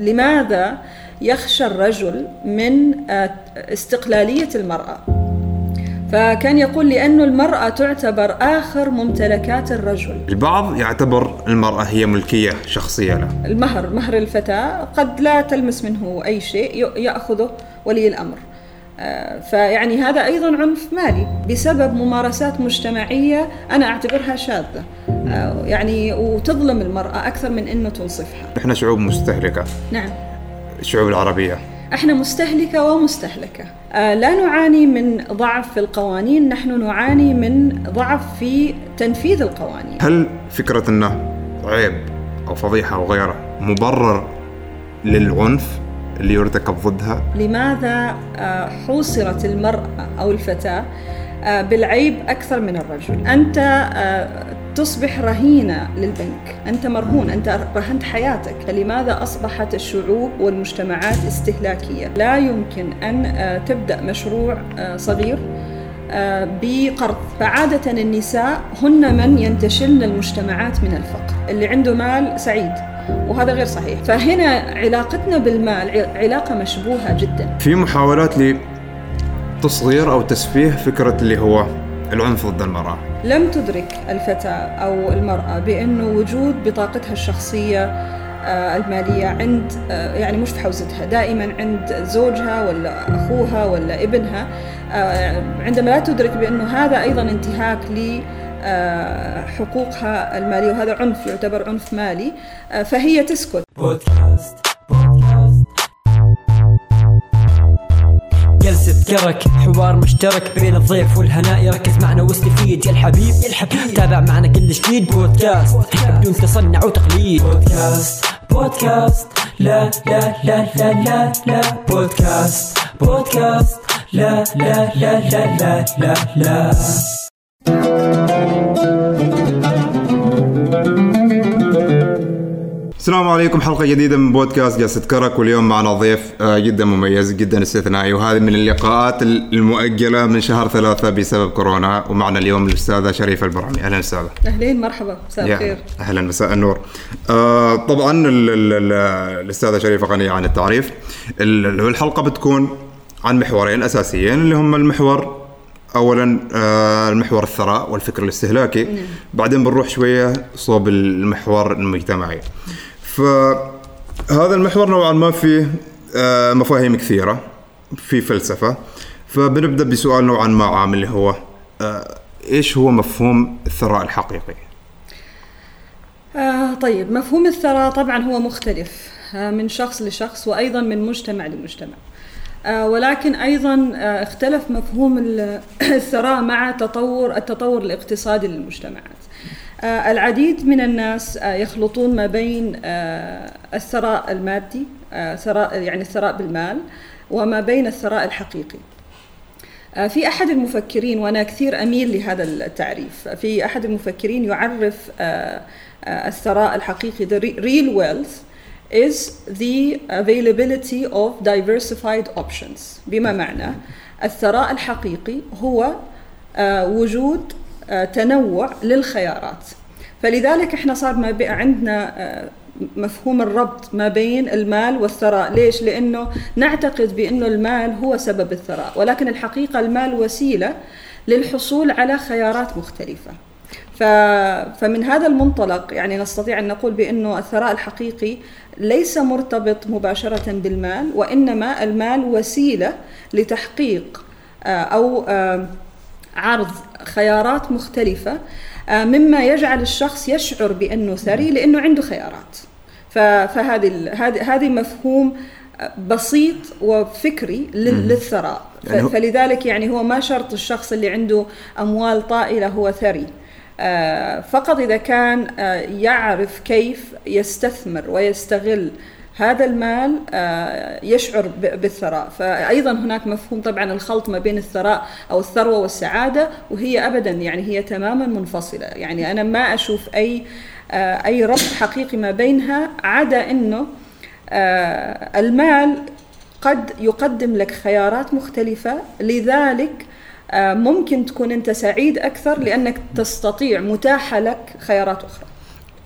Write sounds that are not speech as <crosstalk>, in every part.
لماذا يخشى الرجل من آه، استقلالية المرأة؟ فكان يقول لأن المرأة تعتبر آخر ممتلكات الرجل. البعض يعتبر المرأة هي ملكية شخصية له. المهر مهر الفتاة قد لا تلمس منه أي شيء يأخذه ولي الأمر. فيعني هذا أيضا عنف مالي بسبب ممارسات مجتمعية أنا أعتبرها شاذة. آه، يعني وتظلم المرأة أكثر من أنه تنصفها. نحن شعوب مستهلكة. نعم. الشعوب العربية. إحنا مستهلكة ومستهلكة. آه لا نعاني من ضعف في القوانين نحن نعاني من ضعف في تنفيذ القوانين. هل فكرة إنه عيب أو فضيحة أو غيره مبرر للعنف؟ اللي يرتكب ضدها لماذا آه حوصرت المرأة أو الفتاة آه بالعيب أكثر من الرجل؟ أنت آه تصبح رهينة للبنك. أنت مرهون أنت رهنت حياتك. فلماذا أصبحت الشعوب والمجتمعات استهلاكية؟ لا يمكن أن تبدأ مشروع صغير بقرض. فعادة النساء هن من ينتشلن المجتمعات من الفقر. اللي عنده مال سعيد. وهذا غير صحيح. فهنا علاقتنا بالمال علاقة مشبوهة جدا. في محاولات لتصغير أو تسفيه فكرة اللي هو العنف ضد المرأة. لم تدرك الفتاة أو المرأة بأنه وجود بطاقتها الشخصية آه، المالية عند آه، يعني مش في حوزتها دائما عند زوجها ولا أخوها ولا ابنها. آه، عندما لا تدرك بأنه هذا أيضا انتهاك ل حقوقها المالية وهذا عنف يعتبر عنف مالي. فهي تسكت. بودكاست جلسة كرك حوار مشترك بين الضيف والهناء يركز معنا واستفيد يا الحبيب يا الحبيب. تابع معنا كل جديد بودكاست بدون تصنع وتقليد. بودكاست بودكاست. لا لا لا لا لا لا. بودكاست بودكاست. لا لا لا لا لا لا لا. السلام عليكم. حلقة جديدة من بودكاست جلسة كرك واليوم معنا ضيف آه، جدا مميز جدا استثنائي. وهذه من اللقاءات المؤجلة من شهر ثلاثة بسبب كورونا. ومعنا اليوم الأستاذة شريفة البرامي. أهلا وسهلا. أهلين مرحبا. مساء الخير. أهلا مساء النور. آه طبعا الأستاذة شريفة غنية عن التعريف. الحلقة بتكون عن محورين أساسيين اللي هم المحور اولا آه، المحور الثراء والفكر الاستهلاكي. نعم. بعدين بنروح شوية صوب المحور المجتمعي. فهذا المحور نوعا ما فيه آه، مفاهيم كثيرة في فلسفة. فبنبدأ بسؤال نوعا ما عام اللي هو آه، إيش هو مفهوم الثراء الحقيقي؟ آه طيب مفهوم الثراء طبعا هو مختلف آه من شخص لشخص وأيضا من مجتمع لمجتمع. ولكن أيضا اختلف مفهوم <coughs> الثراء مع تطور التطور الاقتصادي للمجتمعات. العديد من الناس آه، يخلطون ما بين آه، الثراء المادي ثراء يعني الثراء بالمال وما بين الثراء الحقيقي. في أحد المفكرين وأنا كثير أميل لهذا التعريف في أحد المفكرين يعرف الثراء هو the real wealth is the availability of diversified options. بما معنى؟ الثراء الحقيقي هو وجود تنوع للخيارات. فلذلك إحنا صار ما عندنا آه، مفهوم الربط ما بين المال والثراء. ليش؟ لأنه نعتقد بأنه المال هو سبب الثراء. ولكن الحقيقة المال وسيلة للحصول على خيارات مختلفة. فمن هذا المنطلق يعني نستطيع أن نقول بأنه الثراء الحقيقي ليس مرتبط مباشرة بالمال وإنما المال وسيلة لتحقيق آه، أو آه، عرض خيارات مختلفة آه، مما يجعل الشخص يشعر بأنه ثري لأنه عنده خيارات. فهذه هذه مفهوم آه، بسيط وفكري للثراء. يعني فلذلك يعني هو ما شرط الشخص اللي عنده أموال طائلة هو ثري. آه، فقط إذا كان يعرف كيف يستثمر ويستغل هذا المال آه، يشعر بالثراء. فأيضا هناك مفهوم طبعا الخلط ما بين الثراء أو الثروة والسعادة وهي أبدا يعني هي تماما منفصلة. يعني أنا ما أشوف أي آه، أي ربط حقيقي ما بينها عدا أنه آه، المال قد يقدم لك خيارات مختلفة. لذلك ممكن تكون أنت سعيد أكثر لأنك تستطيع متاحة لك خيارات أخرى.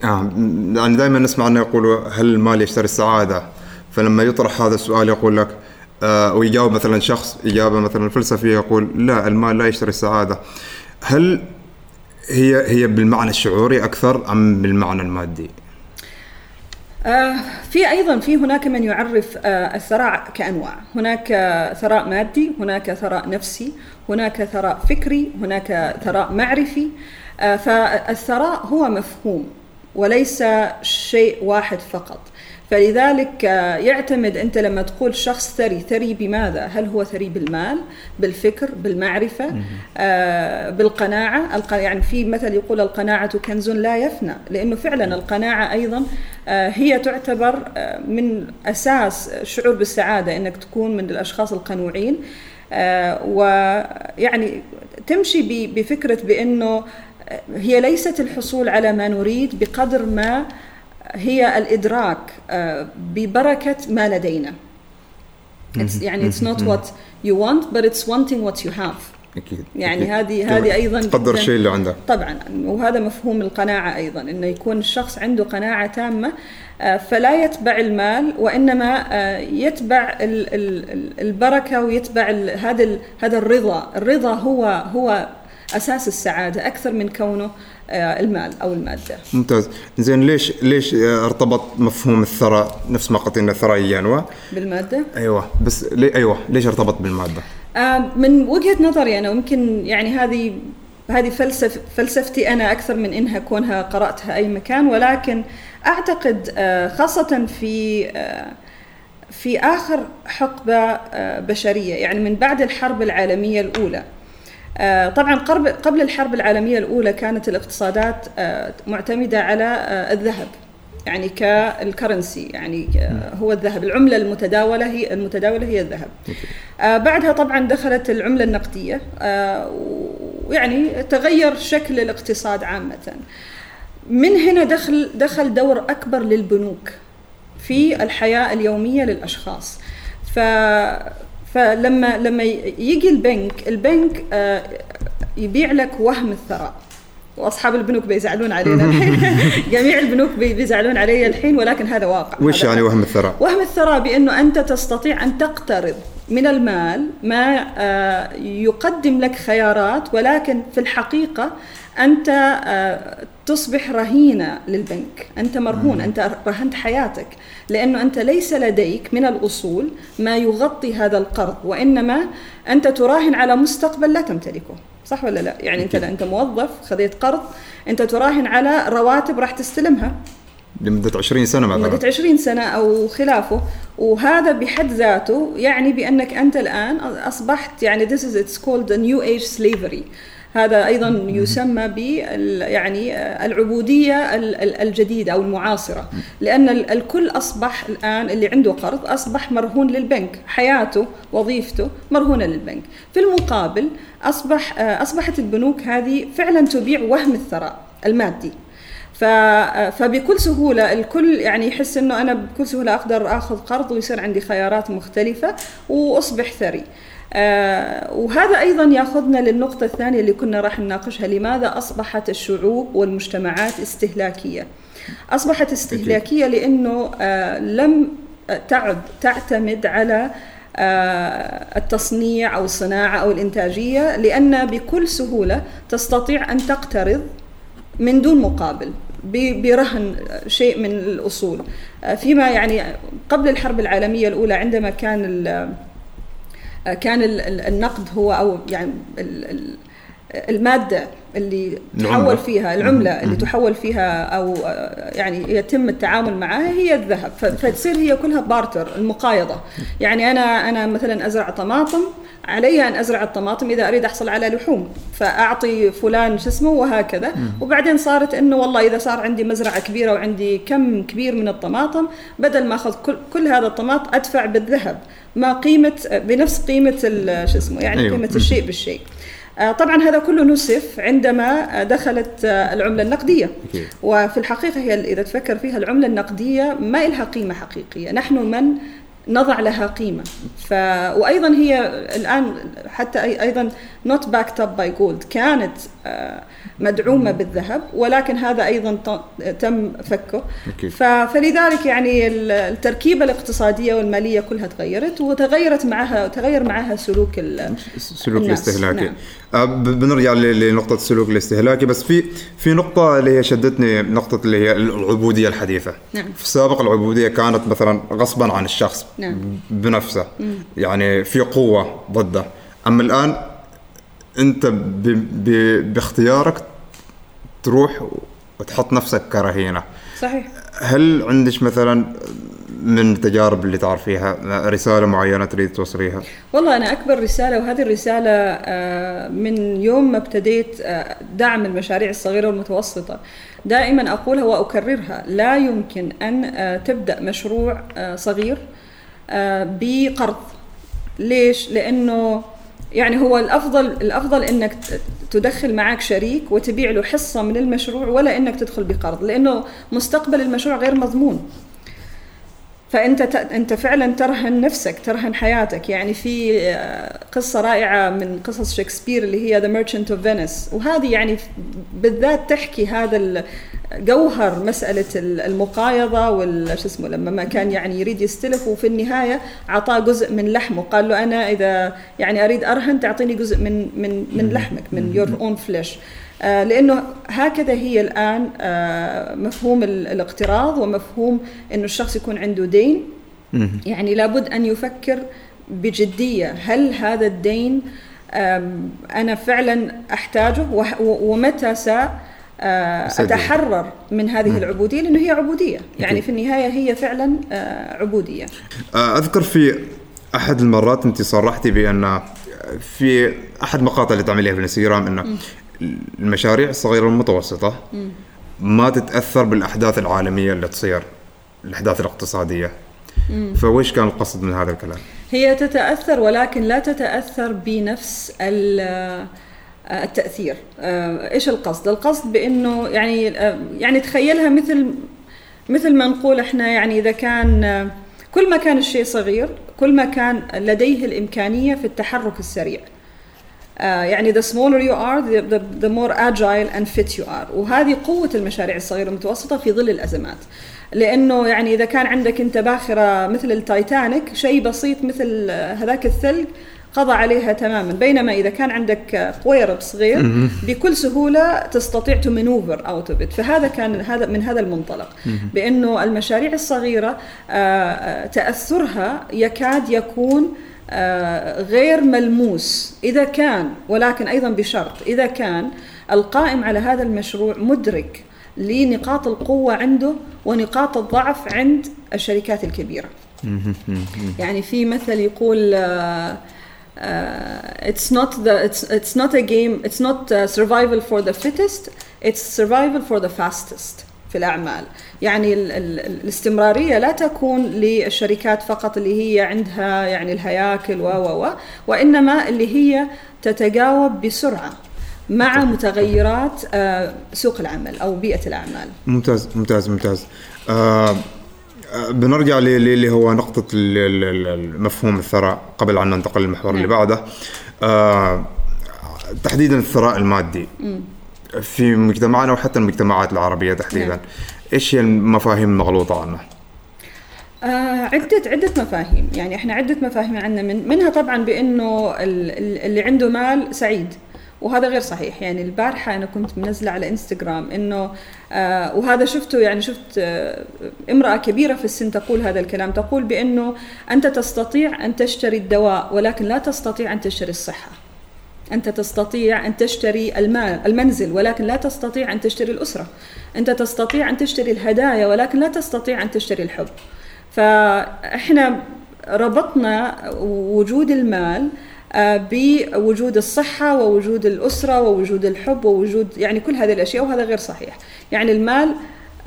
آه يعني دائما نسمع أنه يقولوا هل المال يشتري السعادة؟ فلما يطرح هذا السؤال يقول لك آه ويجاوب مثلا شخص إجابة مثلا فلسفية يقول لا المال لا يشتري السعادة. هل هي هي بالمعنى الشعوري أكثر أم بالمعنى المادي؟ آه في أيضا في هناك من يعرف آه الثراء كأنواع، هناك ثراء مادي، هناك ثراء نفسي، هناك ثراء فكري، هناك ثراء معرفي، آه فالثراء هو مفهوم. وليس شيء واحد فقط. فلذلك آه، يعتمد أنت لما تقول شخص ثري ثري بماذا؟ هل هو ثري بالمال بالفكر بالمعرفة آه بالقناعة؟ يعني في مثل يقول القناعة كنز لا يفنى لأنه فعلا القناعة أيضا آه هي تعتبر آه من أساس الشعور بالسعادة أنك تكون من الأشخاص القنوعين. آه ويعني تمشي بفكرة بأنه هي ليست الحصول على ما نريد بقدر ما هي الإدراك آه، ببركة ما لدينا. It's يعني it's not what you want but it's wanting what you have. أكيد يعني هذه هذه أيضا تقدر الشيء اللي عندك طبعا. وهذا مفهوم القناعة أيضا إنه يكون الشخص عنده قناعة تامة آه، فلا يتبع المال وإنما آه، يتبع البركة ويتبع هذا هذا الرضا. الرضا هو هو أساس السعادة أكثر من كونه آه، المال أو المادة. ممتاز، زين ليش ليش ارتبط مفهوم الثراء نفس ما قلت ان الثراء ينوى؟ بالمادة؟ أيوه بس لي أيوه ليش ارتبط بالمادة؟ آه من وجهة نظري أنا ويمكن يعني هذه هذه فلسف فلسفتي أنا أكثر من إنها كونها قرأتها أي مكان ولكن أعتقد آه خاصة في آه في آخر حقبة آه، بشرية يعني من بعد الحرب العالمية الأولى آه، طبعا قبل الحرب العالمية الأولى كانت الاقتصادات آه، معتمدة على آه، الذهب يعني كالكرنسي يعني هو الذهب. العملة المتداولة هي المتداولة هي الذهب. بعدها طبعا دخلت العملة النقدية ويعني تغير شكل الاقتصاد عامة. من هنا دخل دخل دور أكبر للبنوك في الحياة اليومية للأشخاص. ف فلما لما يجي البنك البنك آه، يبيع لك وهم الثراء. وأصحاب البنوك بيزعلون علينا الحين. <laughs> جميع البنوك بيزعلون علي الحين ولكن هذا واقع. وش يعني وهم الثراء؟ وهم الثراء بأنه أنت تستطيع أن تقترض من المال ما آه، يقدم لك خيارات ولكن في الحقيقة أنت آه، تصبح رهينة للبنك، أنت مرهون، أنت رهنت حياتك، لأنه أنت ليس لديك من الأصول ما يغطي هذا القرض، وإنما أنت تراهن على مستقبل لا تمتلكه، صح ولا لا؟ يعني أنت أنت موظف خذيت قرض، أنت تراهن على رواتب راح تستلمها. لمدة 20 سنة مثلا. لمدة 20 سنة أو خلافه. وهذا بحد ذاته يعني بأنك أنت الآن أصبحت يعني this is it's called a new age slavery. هذا أيضا يسمى ب يعني العبودية الجديدة أو المعاصرة. لأن الكل أصبح الآن اللي عنده قرض أصبح مرهون للبنك. حياته وظيفته مرهونة للبنك. في المقابل أصبح أصبحت البنوك هذه فعلا تبيع وهم الثراء المادي. فبكل سهولة الكل يعني يحس إنه أنا بكل سهولة أقدر آخذ قرض ويصير عندي خيارات مختلفة وأصبح ثري. آه وهذا أيضا يأخذنا للنقطة الثانية اللي كنا راح نناقشها لماذا أصبحت الشعوب والمجتمعات استهلاكية؟ أصبحت استهلاكية لأنه آه لم تعد تعتمد على آه التصنيع أو الصناعة أو الإنتاجية لأن بكل سهولة تستطيع أن تقترض من دون مقابل برهن شيء من الأصول. آه، فيما يعني قبل الحرب العالمية الأولى عندما كان كان النقد هو أو يعني المادة اللي تحول فيها العملة اللي تحول فيها أو يعني يتم التعامل معها هي الذهب. فتصير هي كلها بارتر المقايضة. يعني أنا أنا مثلا أزرع طماطم علي أن أزرع الطماطم إذا أريد أحصل على لحوم فأعطي فلان شو اسمه وهكذا. وبعدين صارت إنه والله إذا صار عندي مزرعة كبيرة وعندي كم كبير من الطماطم بدل ما أخذ كل, كل هذا الطماطم أدفع بالذهب. ما قيمة بنفس قيمة شو اسمه يعني أيوه. قيمة الشيء بالشيء. آه، طبعا هذا كله نسف عندما دخلت آه، العملة النقدية. وفي الحقيقة هي إذا تفكر فيها العملة النقدية ما لها قيمة حقيقية. نحن من نضع لها قيمة. ف... وأيضا هي الآن حتى أيضا not backed up by gold. كانت آه، مدعومة بالذهب ولكن هذا أيضا تم فكه. فلذلك يعني ال- التركيبة الاقتصادية والمالية كلها تغيرت وتغيرت معها تغير معها سلوك ال- السلوك الاستهلاكي. نعم. آه، بنرجع لنقطة السلوك الاستهلاكي بس في في نقطة اللي هي شدتني نقطة اللي هي العبودية الحديثة. نعم. في السابق العبودية كانت مثلا غصبا عن الشخص نعم. بنفسه. يعني في قوة ضده. أما الآن أنت ب... ب... باختيارك تروح وتحط نفسك كرهينة صحيح هل عندك مثلا من التجارب اللي تعرفيها رسالة معينة تريد توصليها؟ والله أنا أكبر رسالة وهذه الرسالة آه، من يوم ما ابتديت آه، دعم المشاريع الصغيرة والمتوسطة دائما أقولها وأكررها لا يمكن أن آه، تبدأ مشروع صغير بقرض ليش؟ لأنه يعني هو الأفضل إنك ت- تدخل معك شريك وتبيع له حصة من المشروع ولا إنك تدخل بقرض لأنه مستقبل المشروع غير مضمون. فأنت ت- أنت فعلا ترهن نفسك ترهن حياتك. يعني في آه، قصة رائعة من قصص شكسبير اللي هي The Merchant of Venice وهذه يعني بالذات تحكي هذا جوهر مسألة ال- المقايضة وال شو اسمه لما ما كان يعني يريد يستلف. وفي النهاية اعطاه جزء من لحمه. قال له أنا إذا يعني أريد أرهن تعطيني جزء من من من لحمك من your own flesh لأنه هكذا هي الآن آه، مفهوم ال- الاقتراض ومفهوم إنه الشخص يكون عنده دين. يعني لابد أن يفكر بجدية. هل هذا الدين أنا فعلا أحتاجه؟ ومتى س آه،. أتحرر من هذه العبودية؟ لأنه هي عبودية. يعني. في النهاية هي فعلا آه، عبودية. آه، أذكر في أحد المرات أنت صرحتي بأن في أحد مقاطع اللي تعمليها في الانستغرام إنه المشاريع الصغيرة والمتوسطة ما تتأثر بالأحداث العالمية اللي تصير الأحداث الاقتصادية. فويش كان القصد من هذا الكلام؟ هي تتأثر ولكن لا تتأثر بنفس آه، التأثير. آه، إيش القصد؟ القصد بإنه يعني آه، يعني تخيلها مثل مثل ما نقول إحنا يعني إذا كان كل ما كان الشيء صغير كل ما كان لديه الإمكانية في التحرك السريع. يعني the smaller you are the, the, the more agile and fit you are. وهذه قوة المشاريع الصغيرة والمتوسطة في ظل الأزمات. لأنه يعني إذا كان عندك أنت باخرة مثل التايتانيك شيء بسيط مثل آه، هذاك الثلج قضى عليها تماما. بينما إذا كان عندك آه، قويرب صغير بكل سهولة تستطيع out of it. فهذا كان هذا من هذا المنطلق. بأنه المشاريع الصغيرة آه، آه، تأثرها يكاد يكون آه، غير ملموس إذا كان ولكن أيضا بشرط إذا كان القائم على هذا المشروع مدرك لنقاط القوة عنده ونقاط الضعف عند الشركات الكبيرة. يعني في مثل يقول آه، آه، it's not the it's it's not a game it's not uh, survival for the fittest it's survival for the fastest. في الأعمال. يعني ال ال الاستمرارية لا تكون للشركات فقط اللي هي عندها يعني الهياكل و و و وإنما اللي هي تتجاوب بسرعة مع متغيرات آه، سوق العمل أو بيئة الأعمال. ممتاز ممتاز ممتاز. آه آه، بنرجع ل- ل- اللي هو نقطة مفهوم الثراء قبل أن ننتقل للمحور اللي نعم. بعده. آه تحديدا الثراء المادي. في مجتمعنا وحتى المجتمعات العربية تحديدا. نعم. إيش هي المفاهيم المغلوطة عنه؟ آه عدة عدة مفاهيم. يعني إحنا عدة مفاهيم عندنا من منها طبعا بإنه ال- ال- اللي عنده مال سعيد وهذا غير صحيح. يعني البارحة أنا كنت منزلة على إنستغرام إنه آه وهذا شفته يعني شفت آه امرأة كبيرة في السن تقول هذا الكلام. تقول بأنه أنت تستطيع أن تشتري الدواء ولكن لا تستطيع أن تشتري الصحة. أنت تستطيع أن تشتري المنزل ولكن لا تستطيع أن تشتري الأسرة. أنت تستطيع أن تشتري الهدايا ولكن لا تستطيع أن تشتري الحب. فإحنا ربطنا وجود المال آه، بوجود الصحة ووجود الأسرة ووجود الحب ووجود يعني كل هذه الأشياء وهذا غير صحيح. يعني المال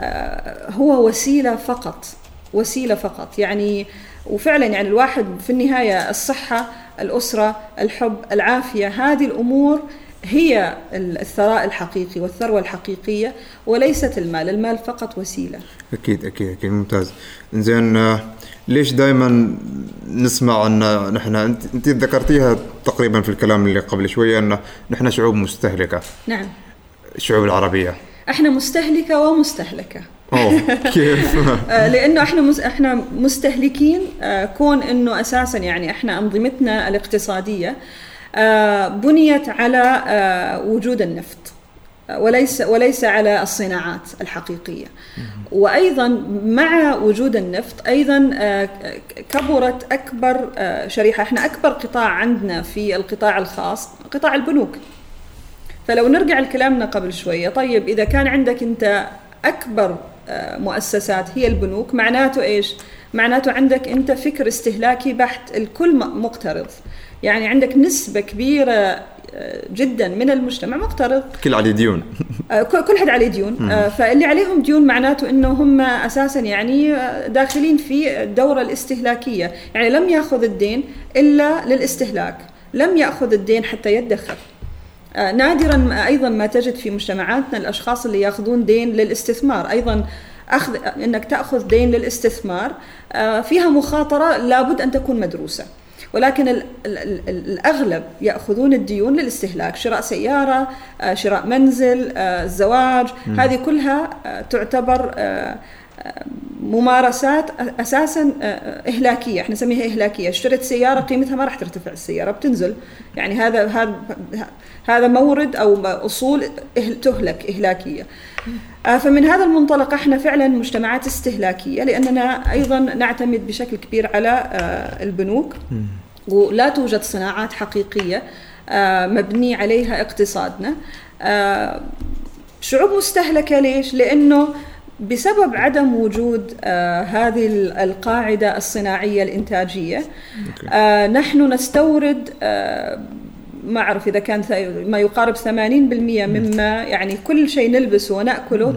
آه، هو وسيلة فقط وسيلة فقط. يعني وفعلا يعني الواحد في النهاية الصحة الأسرة الحب العافية هذه الأمور هي الثراء الحقيقي والثروة الحقيقية وليست المال المال فقط وسيلة. أكيد أكيد أكيد ممتاز. زين آه، ليش دائما نسمع أن نحن أنت, ذكرتيها تقريبا في الكلام اللي قبل شوية أن نحن شعوب مستهلكة. نعم. الشعوب العربية. إحنا مستهلكة ومستهلكة. كيف؟ <laughs> آه، لأنه إحنا مس إحنا مستهلكين آه، كون إنه أساسا يعني إحنا أنظمتنا الاقتصادية آه، بنيت على وجود النفط وليس وليس على الصناعات الحقيقية. وأيضا مع وجود النفط أيضا كبرت أكبر شريحة. إحنا أكبر قطاع عندنا في القطاع الخاص قطاع البنوك. فلو نرجع لكلامنا قبل شوية طيب إذا كان عندك أنت أكبر مؤسسات هي البنوك. معناته إيش؟ معناته عندك أنت فكر استهلاكي بحت الكل مقترض. يعني عندك نسبة كبيرة آه، جدا من المجتمع مقترض. كل عليه ديون. آه، كل حد عليه ديون. آه، فاللي عليهم ديون معناته إنه هم أساسا يعني داخلين في الدورة الاستهلاكية. يعني لم يأخذ الدين إلا للاستهلاك. لم يأخذ الدين حتى يدخر. نادرا أيضا ما تجد في مجتمعاتنا الأشخاص اللي يأخذون دين للاستثمار. أيضا اخذ إنك تأخذ دين للاستثمار آه، فيها مخاطرة لابد أن تكون مدروسة. ولكن ال ال الأغلب يأخذون الديون للاستهلاك شراء سيارة آه، شراء منزل الزواج. هذه كلها تعتبر ممارسات أساسا إهلاكية. إحنا نسميها إهلاكية. اشتريت سيارة قيمتها ما راح ترتفع. السيارة بتنزل. يعني هذا هذا هذا مورد أو أصول تهلك إهلاكية. آه، فمن هذا المنطلق إحنا فعلا مجتمعات استهلاكية لأننا أيضا نعتمد بشكل كبير على آه، البنوك. ولا توجد صناعات حقيقية آه، مبني عليها اقتصادنا. شعوب مستهلكة ليش؟ لأنه بسبب عدم وجود آه هذه القاعدة الصناعية الإنتاجية آه نحن نستورد آه ما أعرف إذا كان ما يقارب 80% مما يعني كل شيء نلبسه ونأكله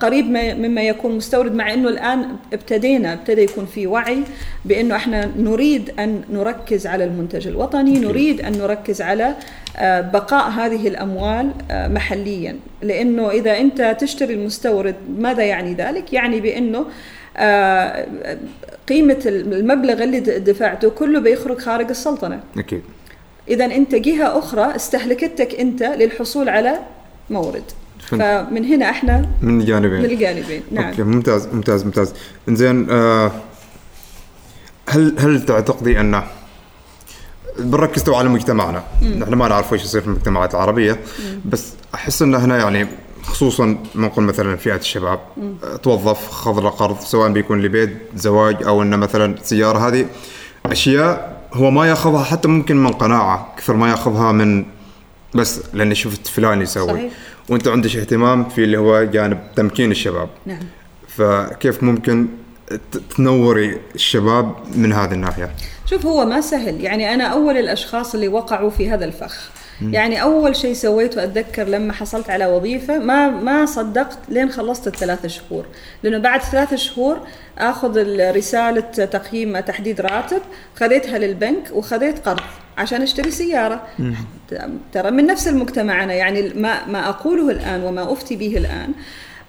قريب مما يكون مستورد مع أنه الآن ابتدينا ابتدى يكون في وعي بأنه إحنا نريد أن نركز على المنتج الوطني نريد أن نركز على آه بقاء هذه الأموال آه محليا. لأنه إذا أنت تشتري المستورد ماذا يعني ذلك؟ يعني بأنه آه قيمة المبلغ اللي دفعته كله بيخرج خارج السلطنة. أكيد. إذا أنت جهة أخرى استهلكتك أنت للحصول على مورد. فمن هنا إحنا من الجانبين. من الجانبين نعم. أوكي ممتاز ممتاز ممتاز. إنزين آه هل هل تعتقدي أن بنركز تو على مجتمعنا؟ نحن ما نعرف إيش يصير في المجتمعات العربية مم. بس أحس إن هنا يعني خصوصا نقول مثلا فئة الشباب مم. توظف خذ قرض سواء بيكون لبيت زواج أو انه مثلا سيارة هذه أشياء هو ما يأخذها حتى ممكن من قناعة كثر ما يأخذها من بس لأني شفت فلان يسوي. صحيح. وانت عندك اهتمام في اللي هو جانب تمكين الشباب. نعم. فكيف ممكن تنوري الشباب من هذه الناحية؟ شوف هو ما سهل. يعني أنا أول الأشخاص اللي وقعوا في هذا الفخ. يعني أول شيء سويته أتذكر لما حصلت على وظيفة ما ما صدقت لين خلصت الثلاث شهور. لأنه بعد ثلاث شهور آخذ رسالة تقييم تحديد راتب خذيتها للبنك وخذيت قرض. عشان اشتري سيارة. ترى من نفس المجتمع أنا يعني ما ما أقوله الآن وما أفتي به الآن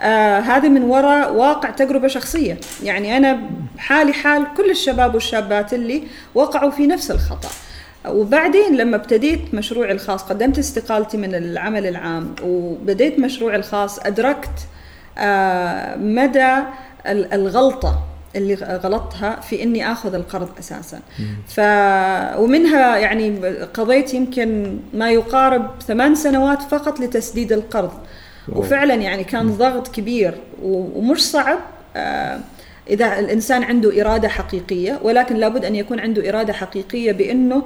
آه هذا من وراء واقع تجربة شخصية. يعني أنا حالي حال كل الشباب والشابات اللي وقعوا في نفس الخطأ. وبعدين لما ابتديت مشروعي الخاص قدمت استقالتي من العمل العام وبديت مشروعي الخاص أدركت آه مدى الغلطة. اللي غلطتها في إني آخذ القرض أساسا. ف ومنها يعني قضيت يمكن ما يقارب ثمان سنوات فقط لتسديد القرض. وفعلا يعني كان ضغط كبير ومش صعب آه إذا الإنسان عنده إرادة حقيقية ولكن لابد أن يكون عنده إرادة حقيقية بإنه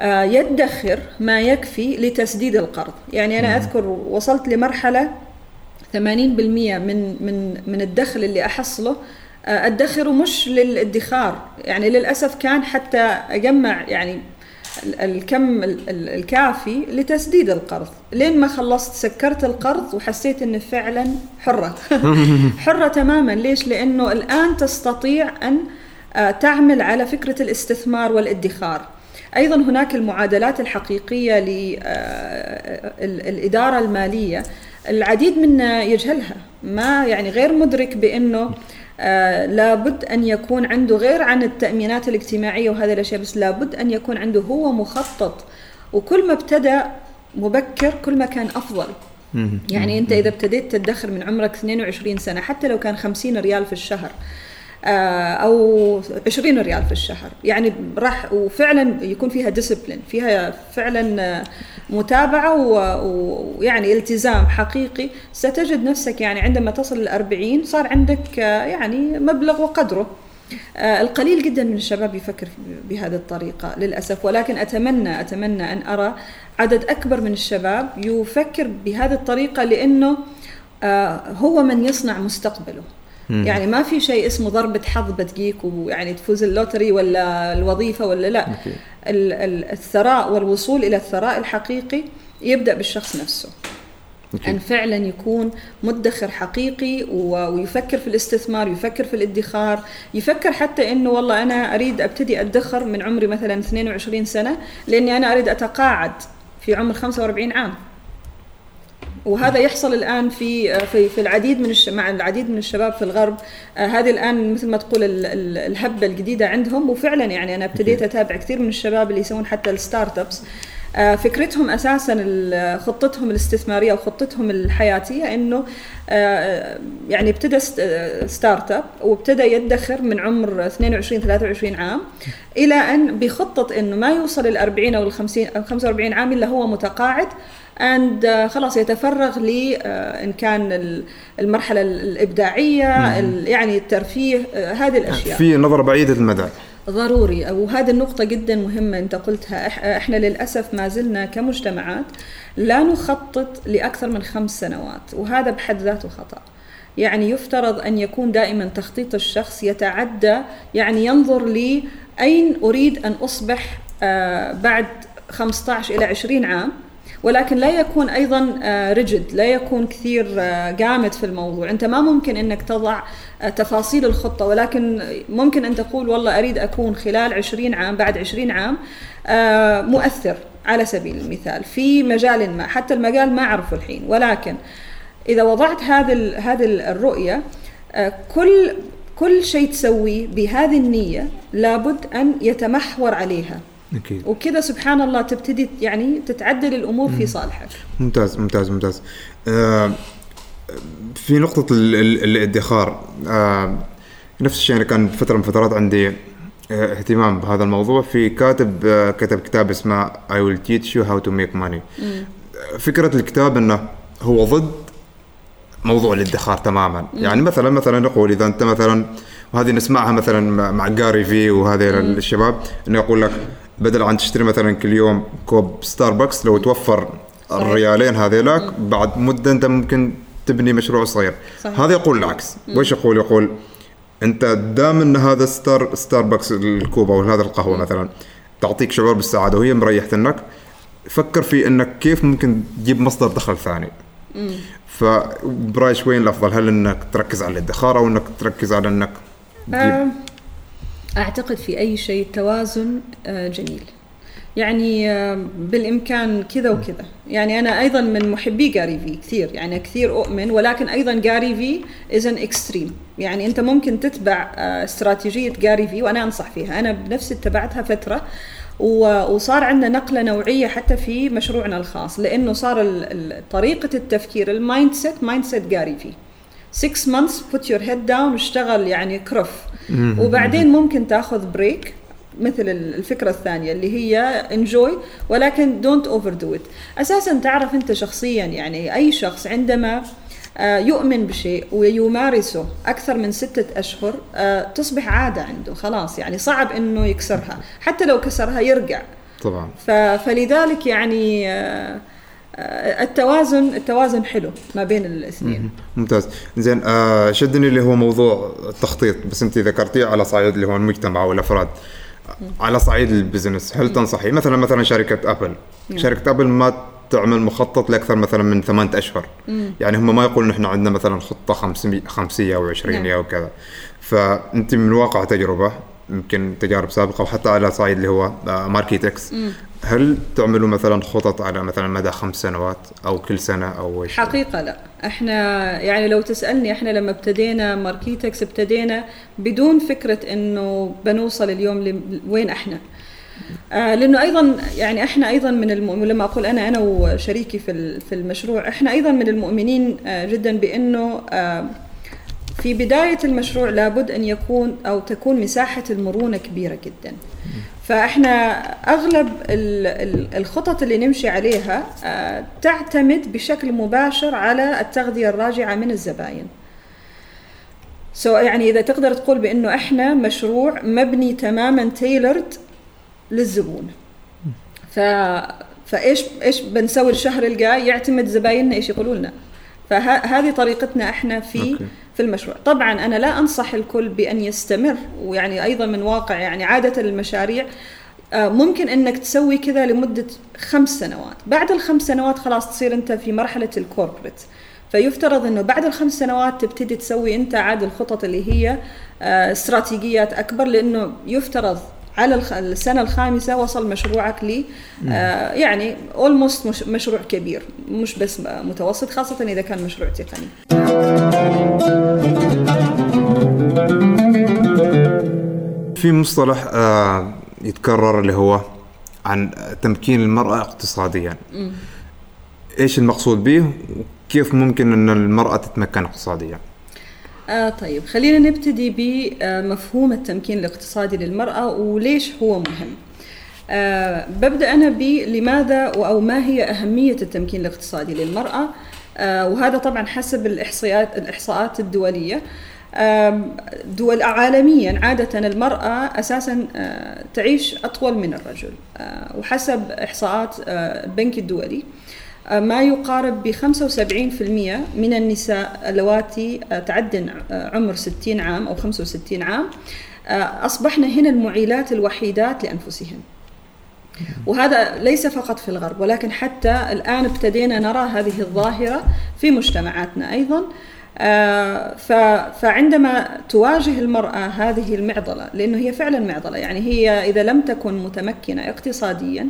آه، يدخر ما يكفي لتسديد القرض. يعني أنا أذكر وصلت لمرحلة 80% من من من الدخل اللي أحصله آه، أدخره مش للادخار. يعني للأسف كان حتى أجمع يعني الكم الكافي لتسديد القرض. لين ما خلصت سكرت القرض وحسيت اني فعلا حرة. <laughs> حرة تماما. ليش؟ لأنه الآن تستطيع أن آه، تعمل على فكرة الاستثمار والادخار. أيضا هناك المعادلات الحقيقية للاداره المالية. العديد منا يجهلها. ما يعني غير مدرك بأنه آه لابد أن يكون عنده غير عن التأمينات الاجتماعية وهذه الأشياء بس لابد أن يكون عنده هو مخطط. وكل ما ابتدى مبكر كل ما كان أفضل. يعني أنت إذا ابتديت تدخر من عمرك 22 سنة حتى لو كان 50 ريال في الشهر أو 20 ريال في الشهر. يعني راح وفعلا يكون فيها ديسبلين فيها فعلا متابعة ويعني التزام حقيقي. ستجد نفسك يعني عندما تصل ال 40 صار عندك آه، يعني مبلغ وقدره. آه، القليل جدا من الشباب يفكر بهذه الطريقة للأسف. ولكن أتمنى أتمنى أن أرى عدد أكبر من الشباب يفكر بهذه الطريقة لأنه هو من يصنع مستقبله. يعني ما في شيء اسمه ضربة حظ بتجيك ويعني تفوز اللوتري ولا الوظيفة ولا لا. الثراء والوصول إلى الثراء الحقيقي يبدأ بالشخص نفسه. أن فعلا يكون مدخر حقيقي ويفكر في الاستثمار يفكر في الادخار يفكر حتى أنه والله أنا أريد أبتدي أدخر من عمري مثلا 22 سنة لأني أنا أريد أتقاعد في عمر 45 عام. وهذا يحصل الآن في في في العديد من مع العديد من الشباب في الغرب. آه، هذه الآن مثل ما تقول الهبة الجديدة عندهم. وفعلا يعني أنا ابتديت أتابع كثير من الشباب اللي يسوون حتى الستارت أبس. آه، فكرتهم أساسا خطتهم الاستثمارية وخطتهم الحياتية إنه آه، يعني ابتدى startup وابتدى يدخر من عمر 22 23 عام إلى أن بخطه إنه ما يوصل ال 40 أو ال 50 أو 45 عام إلا هو متقاعد. and uh, خلاص يتفرغ ل uh, إن كان المرحلة الإبداعية يعني الترفيه uh, هذه الأشياء. في نظره بعيده المدى. ضروري. وهذه النقطة جدا مهمة أنت قلتها. إحنا للأسف ما زلنا كمجتمعات لا نخطط لأكثر من خمس سنوات وهذا بحد ذاته خطأ. يعني يفترض أن يكون دائما تخطيط الشخص يتعدى يعني ينظر لي أين أريد أن أصبح بعد 15 إلى 20 عام. ولكن لا يكون أيضا ريجد آه، لا يكون كثير آه، جامد في الموضوع. أنت ما ممكن إنك تضع آه، تفاصيل الخطة ولكن ممكن أن تقول والله أريد أكون خلال 20 عام بعد 20 عام مؤثر على سبيل المثال في مجال ما. حتى المجال ما أعرفه الحين ولكن إذا وضعت هذه هذه الرؤية كل كل شيء تسويه بهذه النية لابد أن يتمحور عليها. أكيد. وكذا سبحان الله تبتدي يعني تتعدل الأمور في صالحك. ممتاز ممتاز ممتاز. آه في نقطة الادخار. آه نفس الشيء أنا كان فترة من فترات عندي آه، اهتمام بهذا الموضوع. في كاتب آه كتب كتاب اسمه I will teach you how to make money. مم. فكرة الكتاب إنه هو ضد موضوع الادخار تماما. مم. يعني مثلا مثلا نقول إذا أنت مثلا وهذه نسمعها مثلا مع جاري في وهذه الشباب إنه يقول لك بدل عن تشتري مثلا كل يوم كوب ستاربكس لو توفر صحيح. الريالين هذيلاك بعد مدة أنت ممكن تبني مشروع صغير. صحيح. هذا يقول العكس. وش يقول؟ يقول أنت دام إن هذا ستار ستاربكس الكوب أو هذا القهوة مثلا تعطيك شعور بالسعادة وهي مريحتك فكر في إنك كيف ممكن تجيب مصدر دخل ثاني. فبرايش وين الأفضل؟ هل إنك تركز على الادخار أو إنك تركز على إنك تجيب أعتقد في أي شيء توازن آه، جميل. يعني آه، بالإمكان كذا وكذا. يعني أنا أيضا من محبي جاري في كثير. يعني كثير أؤمن ولكن أيضا جاري في as an extreme يعني أنت ممكن تتبع آه، استراتيجية Gary Vee وأنا أنصح فيها. أنا بنفسي اتبعتها فترة وصار عندنا نقلة نوعية حتى في مشروعنا الخاص لأنه صار طريقة التفكير ال mindset mindset Gary Vee 6 months put your head down واشتغل يعني كرف. وبعدين ممكن تاخذ break مثل الفكرة الثانية اللي هي enjoy ولكن don't overdo it أساسا تعرف أنت شخصيا يعني أي شخص عندما آه، يؤمن بشيء ويمارسه أكثر من ستة أشهر آه، تصبح عادة عنده خلاص يعني صعب إنه يكسرها حتى لو كسرها يرجع. طبعا. فلذلك يعني آه، التوازن التوازن حلو ما بين الاثنين. ممتاز. زين آه شدني اللي هو موضوع التخطيط بس أنت ذكرتيه على صعيد اللي هو المجتمع والأفراد. على صعيد البزنس هل تنصحي؟ مثلا مثلا شركة أبل. شركة أبل ما تعمل مخطط لأكثر مثلا من ثمانية أشهر. يعني هم ما يقولون إحنا عندنا مثلا خطة خمسية خمسية أو 20 نعم. أو كذا. فأنت من واقع تجربة يمكن تجارب سابقة وحتى على صعيد اللي هو ماركيتكس هل تعملوا مثلا خطط على مثلا مدى خمس سنوات أو كل سنة أو إيش حقيقة لا. إحنا يعني لو تسألني إحنا لما ابتدينا ماركيتكس ابتدينا بدون فكرة إنه بنوصل اليوم لوين إحنا. آه لأنه أيضا يعني إحنا أيضا من الم... لما أقول أنا أنا وشريكي في في المشروع إحنا أيضا من المؤمنين آه جدا بإنه آه في بداية المشروع لابد أن يكون أو تكون مساحة المرونة كبيرة جدا. فإحنا أغلب الخطط اللي نمشي عليها آه، تعتمد بشكل مباشر على التغذية الراجعة من الزباين. سواء يعني إذا تقدر تقول بأنه إحنا مشروع مبني تماما tailored للزبون. ف فإيش إيش بنسوي الشهر الجاي؟ يعتمد زبايننا إيش يقولوا لنا؟ فهذه طريقتنا إحنا في okay. في المشروع. طبعا أنا لا أنصح الكل بأن يستمر ويعني أيضا من واقع يعني عادة المشاريع آه، ممكن إنك تسوي كذا لمدة خمس سنوات. بعد الخمس سنوات خلاص تصير أنت في مرحلة ال corporate فيفترض إنه بعد الخمس سنوات تبتدي تسوي أنت عاد الخطط اللي هي آه، استراتيجيات أكبر لأنه يفترض على السنة الخامسة وصل مشروعك ل آه يعني اولموست مشروع كبير مش بس متوسط خاصة إذا كان مشروع تقني. في مصطلح آه يتكرر اللي هو عن تمكين المرأة اقتصاديا. م. إيش المقصود به وكيف ممكن إن المرأة تتمكن اقتصاديا؟ آه طيب خلينا نبتدي بمفهوم التمكين الاقتصادي للمرأة وليش هو مهم. آه ببدأ أنا بلماذا أو ما هي أهمية التمكين الاقتصادي للمرأة؟ آه وهذا طبعا حسب الإحصائيات الإحصاءات الدولية. دول عالميا عادة المرأة أساسا آه، تعيش أطول من الرجل آه، وحسب إحصاءات آه، البنك الدولي. ما يقارب ب 75% من النساء اللواتي تعدن عمر 60 عام أو 65 عام. أصبحن هنا المعيلات الوحيدات لأنفسهن. وهذا ليس فقط في الغرب ولكن حتى الآن ابتدينا نرى هذه الظاهرة في مجتمعاتنا أيضا. فعندما تواجه المرأة هذه المعضلة لأنه هي فعلا معضلة يعني هي إذا لم تكن متمكنة اقتصاديا آه،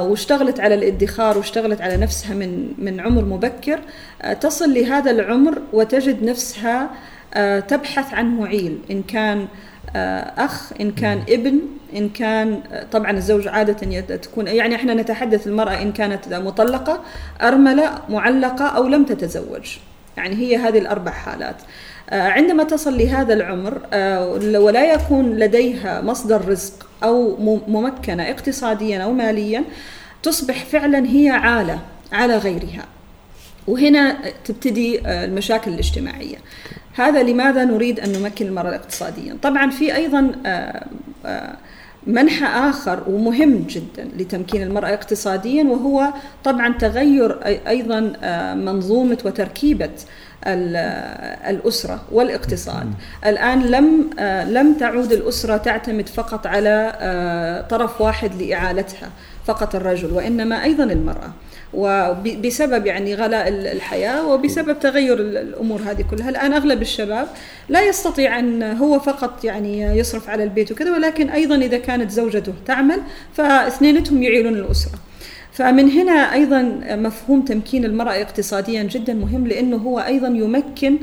واشتغلت على الادخار واشتغلت على نفسها من من عمر مبكر آه، تصل لهذا العمر وتجد نفسها آه، تبحث عن معيل إن كان أخ إن كان ابن إن كان طبعا الزوج عادة تكون يعني إحنا نتحدث المرأة إن كانت مطلقة أرملة معلقة أو لم تتزوج. يعني هي هذه الأربع حالات. عندما تصل لهذا العمر ولا يكون لديها مصدر رزق أو ممكنة اقتصاديا أو ماليا تصبح فعلا هي عالة على غيرها. وهنا تبتدي آه، المشاكل الاجتماعية. هذا لماذا نريد أن نمكن المرأة اقتصاديا؟ طبعا في آه، آه، منحى آخر ومهم جدا لتمكين المرأة اقتصاديا وهو طبعا تغير أيضا منظومة وتركيبة الأسرة والاقتصاد. الآن لم لم تعود الأسرة تعتمد فقط على طرف واحد لإعالتها فقط الرجل وإنما أيضا المرأة. وبسبب يعني غلاء الحياة وبسبب تغير الأمور هذه كلها الآن أغلب الشباب لا يستطيع أن هو فقط يعني يصرف على البيت وكذا ولكن أيضا إذا كانت زوجته تعمل فاثنينتهم يعيلون الأسرة فمن هنا أيضا مفهوم تمكين المرأة اقتصاديا جدا مهم لأنه هو أيضا يمكن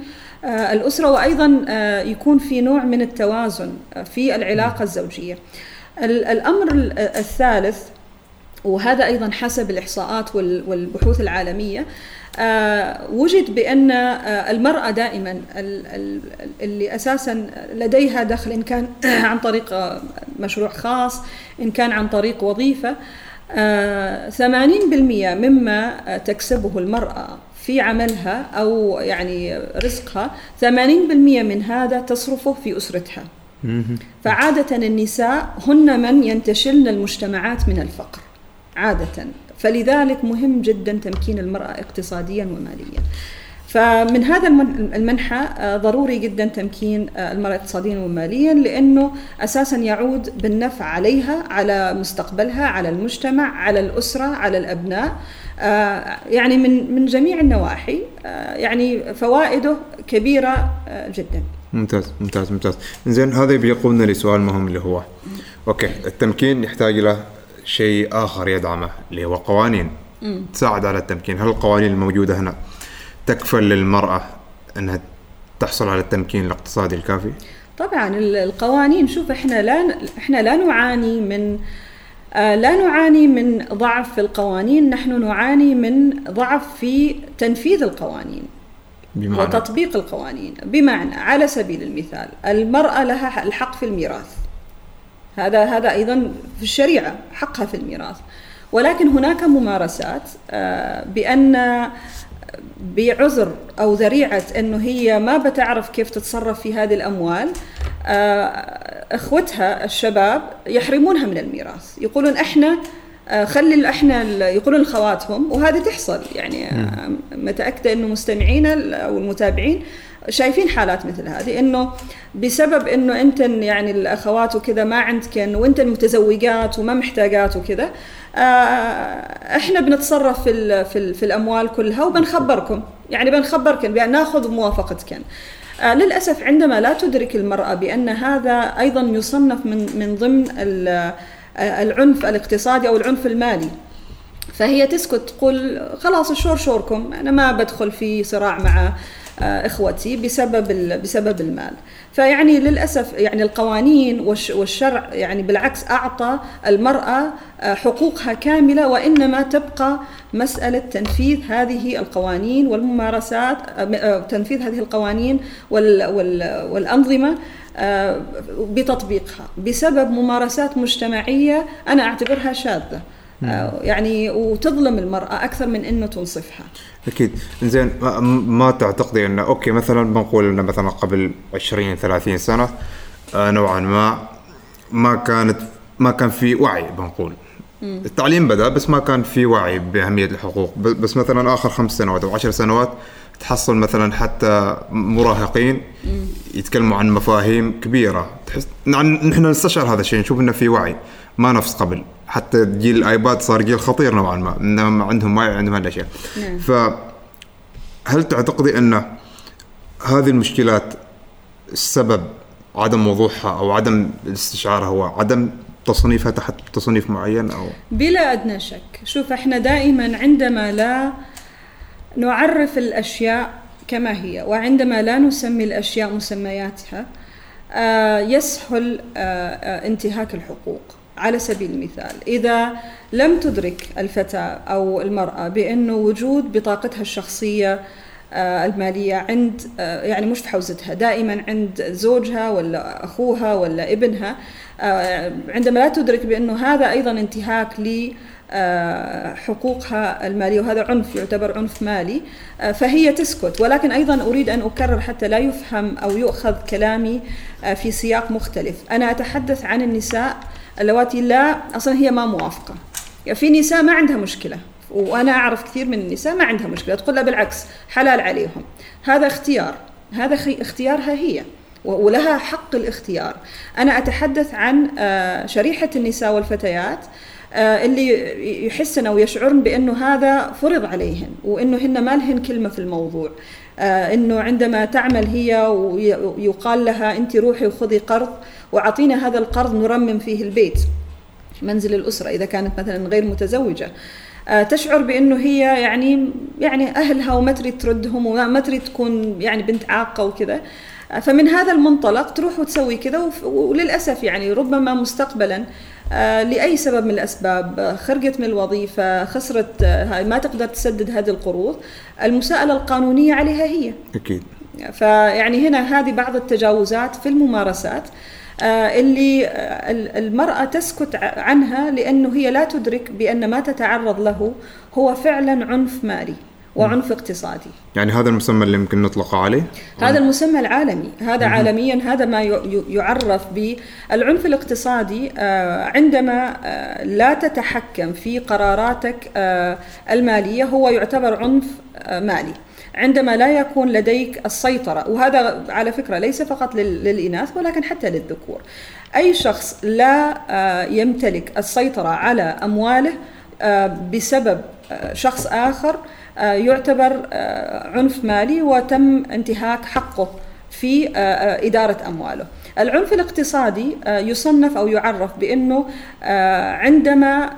آه، الأسرة وأيضا آه، يكون في نوع من التوازن في العلاقة الزوجية. الأمر الثالث وهذا أيضا حسب الإحصاءات والبحوث العالمية. آه، وجد بأن المرأة دائما اللي أساسا لديها دخل إن كان <coughs> عن طريق مشروع خاص إن كان عن طريق وظيفة 80% مما تكسبه المرأة في عملها أو يعني رزقها 80% من هذا تصرفه في أسرتها. فعادة النساء هن من ينتشلن المجتمعات من الفقر. عادة. فلذلك مهم جدا تمكين المرأة اقتصاديا وماليا. فمن هذا المنحى آه، ضروري جدا تمكين آه، المرأة اقتصاديا وماليا لأنه أساسا يعود بالنفع عليها على مستقبلها على المجتمع على الأسرة على الأبناء. آه، يعني من من جميع النواحي يعني فوائده كبيرة جدا. ممتاز ممتاز ممتاز. زين هذا بيقودنا لسؤال مهم اللي هو أوكي التمكين يحتاج له شيء آخر يدعمه اللي هو قوانين. تساعد على التمكين. هل القوانين الموجودة هنا تكفل للمرأة إنها تحصل على التمكين الاقتصادي الكافي؟ طبعا ال- القوانين شوف إحنا لا إحنا لا نعاني من آه، لا نعاني من ضعف في القوانين نحن نعاني من ضعف في تنفيذ القوانين بمعنى؟ وتطبيق القوانين. بمعنى على سبيل المثال المرأة لها الحق في الميراث. هذا هذا أيضا في الشريعة حقها في الميراث. ولكن هناك ممارسات آه، بأن بعذر أو ذريعة أنه هي ما بتعرف كيف تتصرف في هذه الأموال آه، إخوتها الشباب يحرمونها من الميراث. يقولون إحنا آه، خلي إحنا يقولون لخواتهم وهذه تحصل. يعني متأكدة أنه مستمعينا أو المتابعين شايفين حالات مثل هذه إنه بسبب إنه أنت يعني الأخوات وكذا ما عندكن وأنت المتزوجات وما محتاجات وكذا آه، إحنا بنتصرف في ال في, ال في الأموال كلها وبنخبركم يعني بنخبركم بأن نأخذ موافقتكم آه، للأسف عندما لا تدرك المرأة بأن هذا أيضا يصنف من من ضمن آه، العنف الاقتصادي أو العنف المالي. فهي تسكت تقول خلاص الشور شوركم أنا ما بدخل في صراع مع إخوتي بسبب بسبب المال. فيعني للأسف يعني القوانين والش- والشرع يعني بالعكس أعطى المرأة آه، حقوقها كاملة وإنما تبقى مسألة تنفيذ هذه القوانين والممارسات آه، آه، تنفيذ هذه القوانين وال وال والأنظمة آه، بتطبيقها بسبب ممارسات مجتمعية أنا أعتبرها شاذة. آه، يعني وتظلم المرأة أكثر من إنه تنصفها. أكيد. زين ما, تعتقدي انه أوكي مثلا بنقول إنه مثلا قبل 20 30 سنة آه نوعا ما ما كانت ما كان في وعي بنقول. التعليم بدأ بس ما كان في وعي بأهمية الحقوق. بس مثلا آخر خمس سنوات أو عشر سنوات تحصل مثلا حتى مراهقين يتكلموا عن مفاهيم كبيرة. تحس نعم نحن نستشعر هذا الشيء نشوف إنه في وعي. ما نفس قبل. حتى جيل الايباد صار جيل خطير نوعا ما. انهم عندهم وعي عندهم هالاشياء نعم. فهل تعتقدي أن هذه المشكلات السبب عدم وضوحها أو عدم الاستشعار هو عدم تصنيفها تحت تصنيف معين أو؟ بلا أدنى شك. شوف إحنا دائما عندما لا نعرف الأشياء كما هي وعندما لا نسمي الأشياء مسمياتها آه، يسهل آه، آه، انتهاك الحقوق. على سبيل المثال إذا لم تدرك الفتاه أو المرأة بانه وجود بطاقتها الشخصية آه، المالية عند آه، يعني مش في حوزتها دائما عند زوجها ولا أخوها ولا ابنها آه، عندما لا تدرك بانه هذا أيضا انتهاك ل آه، حقوقها المالية وهذا عنف يعتبر عنف مالي فهي تسكت. ولكن أيضا أريد أن أكرر حتى لا يفهم أو يؤخذ كلامي في سياق مختلف. أنا أتحدث عن النساء اللواتي لا أصلا هي ما موافقة. يعني في نساء ما عندها مشكلة وأنا أعرف كثير من النساء ما عندها مشكلة تقول لا بالعكس حلال عليهم. هذا اختيار هذا اختيارها هي ولها حق الاختيار. أنا أتحدث عن آه، شريحة النساء والفتيات آه، اللي يحسن أو يشعرن بأنه هذا فرض عليهن وأنه هن ما لهن كلمة في الموضوع. إنه عندما تعمل هي ويقال لها أنت روحي وخذي قرض وأعطينا هذا القرض نرمم فيه البيت منزل الأسرة إذا كانت مثلا غير متزوجة. آه، تشعر بأنه هي يعني يعني أهلها وما تريد تردهم وما تريد تكون يعني بنت عاقة وكذا. آه، فمن هذا المنطلق تروح وتسوي كذا وللأسف يعني ربما مستقبلا آه، لأي سبب من الأسباب خرجت من الوظيفة خسرت آه، هاي ما تقدر تسدد هذه القروض المساءلة القانونية عليها هي. أكيد. فيعني هنا هذه بعض التجاوزات في الممارسات آه، اللي ال- المرأة تسكت عنها لأنه هي لا تدرك بأن ما تتعرض له هو فعلا عنف مالي. وعنف اقتصادي. يعني هذا المسمى اللي يمكن نطلقه عليه؟ هذا المسمى العالمي. هذا عالميا هذا ما يعرف بالعنف الاقتصادي آه، عندما آه، لا تتحكم في قراراتك آه، المالية هو يعتبر عنف مالي. عندما لا يكون لديك السيطرة وهذا على فكرة ليس فقط لل- للإناث ولكن حتى للذكور. أي شخص لا يمتلك السيطرة على أمواله بسبب شخص آخر يعتبر آه، عنف مالي وتم انتهاك حقه في إدارة أمواله. العنف الاقتصادي يصنف أو يعرف بأنه عندما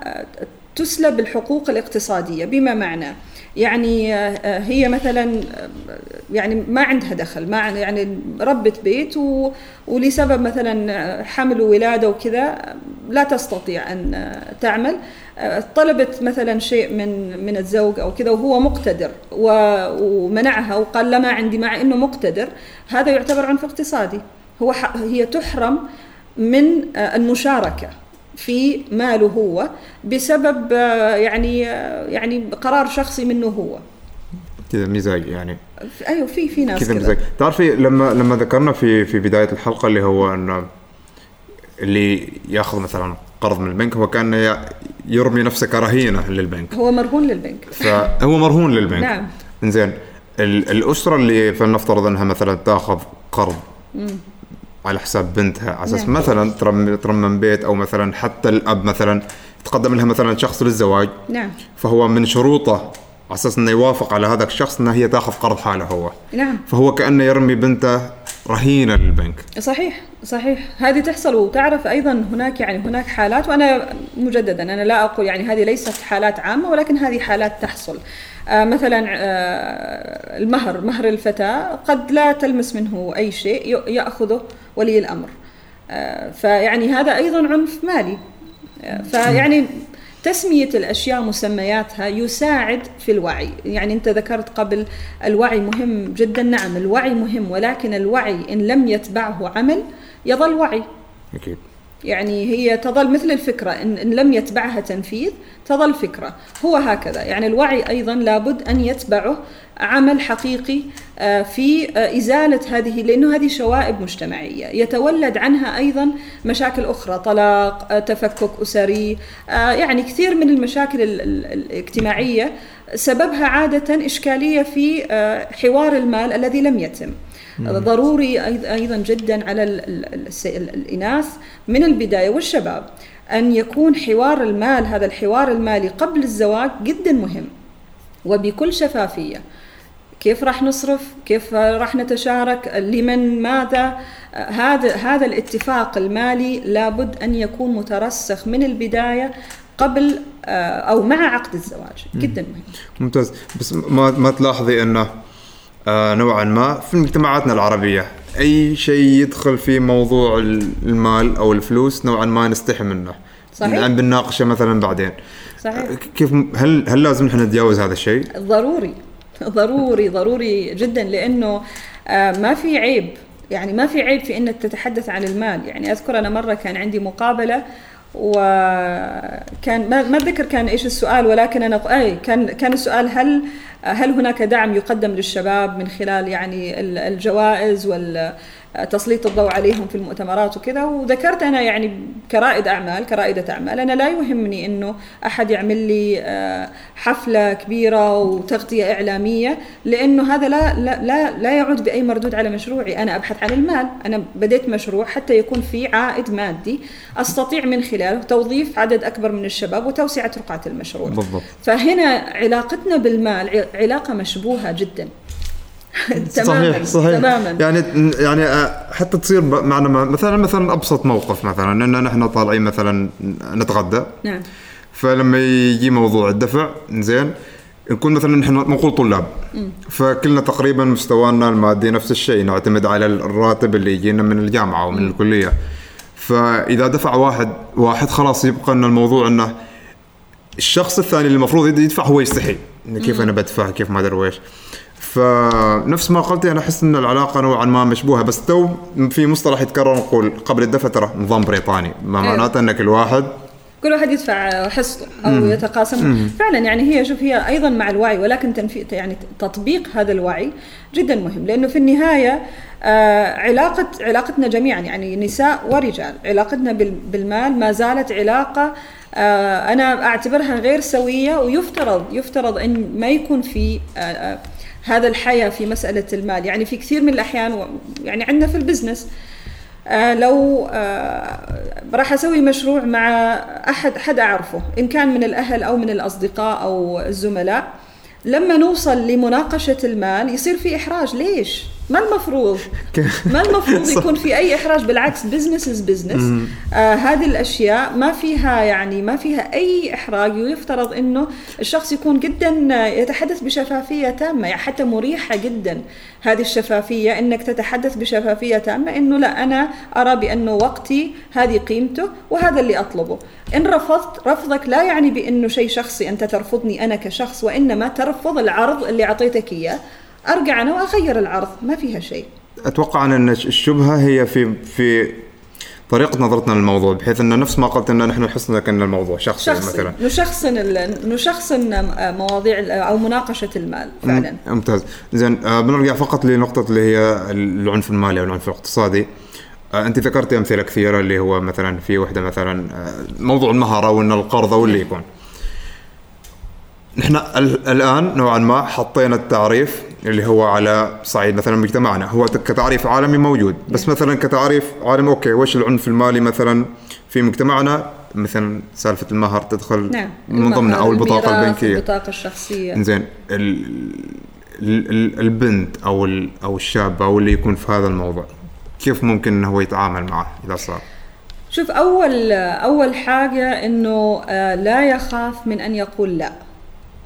تسلب الحقوق الاقتصادية بما معناه يعني آه، هي مثلا آه، يعني ما عندها دخل ما يعني ربة بيت ولسبب مثلا آه، حمل وولاده وكذا لا تستطيع أن تعمل طلبت مثلا شيء من من الزوج أو كذا وهو مقتدر ومنعها وقال لا ما عندي مع إنه مقتدر هذا يعتبر عنف اقتصادي. هو هي تحرم من المشاركة في ماله هو بسبب آه، يعني آه، يعني قرار شخصي منه هو. كذا مزاج يعني. أيوه في في ناس كذا مزاج. تعرفي لما لما ذكرنا في في بداية الحلقة اللي هو انه اللي ياخذ مثلا قرض من البنك هو كانه يرمي نفسه كرهينة للبنك. هو مرهون للبنك. فهو مرهون للبنك. نعم. زين الأسرة اللي فلنفترض إنها مثلا تأخذ قرض على حساب بنتها على أساس نعم. مثلا ترمم ترمم بيت أو مثلا حتى الأب مثلا تقدم لها مثلا شخص للزواج. نعم. فهو من شروطه على أساس أنه يوافق على هذا الشخص انه هي تأخذ قرض حاله هو. نعم. فهو كأنه يرمي بنته رهينة للبنك. صحيح صحيح. هذه تحصل وتعرف أيضا هناك يعني هناك حالات وأنا مجددا أنا لا أقول يعني هذه ليست حالات عامة ولكن هذه حالات تحصل. آه مثلا آه المهر مهر الفتاة قد لا تلمس منه أي شيء يأخذه ولي الأمر. آه فيعني هذا أيضا عنف مالي. آه فيعني تسمية الأشياء مسمياتها يساعد في الوعي. يعني أنت ذكرت قبل الوعي مهم جدا. نعم الوعي مهم ولكن الوعي إن لم يتبعه عمل يظل وعي. أكيد. يعني هي تظل مثل الفكرة إن, إن لم يتبعها تنفيذ تظل فكرة هو هكذا. يعني الوعي أيضا لابد أن يتبعه عمل حقيقي آه، في آه، إزالة هذه لأنه هذه شوائب مجتمعية. يتولد عنها أيضا مشاكل أخرى طلاق آه، تفكك أسري يعني كثير من المشاكل الاجتماعية. سببها عادة إشكالية في حوار المال الذي لم يتم. ضروري أيضا جدا على الإناث من البداية والشباب. أن يكون حوار المال هذا الحوار المالي قبل الزواج جدا مهم وبكل شفافية. كيف راح نصرف؟ كيف راح نتشارك؟ لمن؟ ماذا؟ هذا هذا الاتفاق المالي لابد أن يكون مترسخ من البداية قبل أو مع عقد الزواج. جدا مهم. ممتاز. بس ما ما تلاحظي إنه آه نوعا ما في مجتمعاتنا العربية أي شيء يدخل في موضوع المال أو الفلوس نوعا ما نستحي منه. صحيح. يعني بنناقشه مثلا بعدين. صحيح. كيف هل هل لازم إحنا نتجاوز هذا الشيء؟ ضروري. ضروري ضروري جدا لأنه آه ما في عيب. يعني ما في عيب في إنك تتحدث عن المال. يعني أذكر أنا مرة كان عندي مقابلة وكان ما أتذكر كان إيش السؤال ولكن أنا إي كان كان السؤال هل هل هناك دعم يقدم للشباب من خلال يعني الجوائز وال تسليط الضوء عليهم في المؤتمرات وكذا وذكرت أنا يعني كرائد أعمال كرائدة أعمال. أنا لا يهمني إنه أحد يعمل لي آه، حفلة كبيرة وتغطية إعلامية لأنه هذا لا لا لا, لا يعود بأي مردود على مشروعي. أنا أبحث عن المال. أنا بديت مشروع حتى يكون في عائد مادي أستطيع من خلاله توظيف عدد أكبر من الشباب وتوسعه رقعه المشروع. بالضبط. فهنا علاقتنا بالمال علاقة مشبوهة جدا. تماما صحيح. صحيح تماما. يعني يعني آه، حتى تصير معنا مثلا مثلا أبسط موقف مثلا ان نحن طالعين مثلا نتغدى. نعم. فلما يجي موضوع الدفع زين نكون مثلا نحن نقول طلاب. فكلنا تقريبا مستوانا المادي نفس الشيء نعتمد على الراتب اللي يجينا من الجامعة أو من الكلية. فإذا دفع واحد واحد خلاص يبقى إن الموضوع إنه الشخص الثاني اللي المفروض يدفع هو يستحي كيف أنا بدفع كيف ما أدري ويش فنفس ما قلت أنا أحس إن العلاقة نوعا ما مشبوهة بس تو في مصطلح يتكرر نقول قبل الدفع ترى نظام بريطاني ما أيوه. معناته إن كل واحد كل واحد يدفع حصته أو مم. يتقاسم مم. فعلا يعني هي شوف هي أيضا مع الوعي ولكن تنفي يعني تطبيق هذا الوعي جدا مهم لأنه في النهاية آه علاقه علاقتنا جميعا يعني نساء ورجال علاقتنا بالمال ما زالت علاقة آه أنا أعتبرها غير سوية ويفترض يفترض إن ما يكون في آه, آه، هذا الحياة في مسألة المال. يعني في كثير من الأحيان يعني عندنا في ال business آه لو آه راح أسوي مشروع مع أحد حد أعرفه إن كان من الأهل أو من الأصدقاء أو الزملاء لما نوصل لمناقشة المال يصير في إحراج. ليش؟ ما المفروض؟ ما المفروض <laughs> يكون في أي إحراج؟ بالعكس business is business هذه الأشياء ما فيها يعني ما فيها أي إحراج ويفترض إنه الشخص يكون جدا يتحدث بشفافية تامة يعني حتى مريحة جدا هذه الشفافية. إنك تتحدث بشفافية تامة إنه لا أنا أرى بأنه وقتي هذه قيمته وهذا اللي أطلبه. إن رفضت رفضك لا يعني بأنه شيء شخصي أنت ترفضني أنا كشخص وإنما ترفض العرض اللي أعطيتك إياه. أرجع أنا واغير العرض ما فيها شيء. أتوقع أن الشبهة هي في في طريقة نظرتنا للموضوع بحيث انه نفس ما قلت انه نحن نحس كان الموضوع شخصي, شخصي مثلا. نشخصن نشخصن مواضيع أو مناقشة المال فعلا. ممتاز. زين آه بنرجع فقط لنقطة اللي هي العنف المالي أو العنف الاقتصادي. آه أنت ذكرت أمثلة كثيرة اللي هو مثلا في وحدة مثلا آه موضوع المهارة وإن القرض أو اللي يكون. نحن الآن نوعا ما حطينا التعريف اللي هو على صعيد مثلا مجتمعنا. هو كتعريف عالمي موجود. بس مثلا كتعريف عالمي أوكي وش العنف المالي مثلا في مجتمعنا؟ مثلا سالفة المهر تدخل نعم. من ضمنها أو البطاقة البنكية. البطاقة الشخصية. زين البنت أو أو الشاب أو اللي يكون في هذا الموضوع كيف ممكن إنه هو يتعامل معه إذا صار؟ شوف أول أول حاجة إنه آه، لا يخاف من أن يقول لا.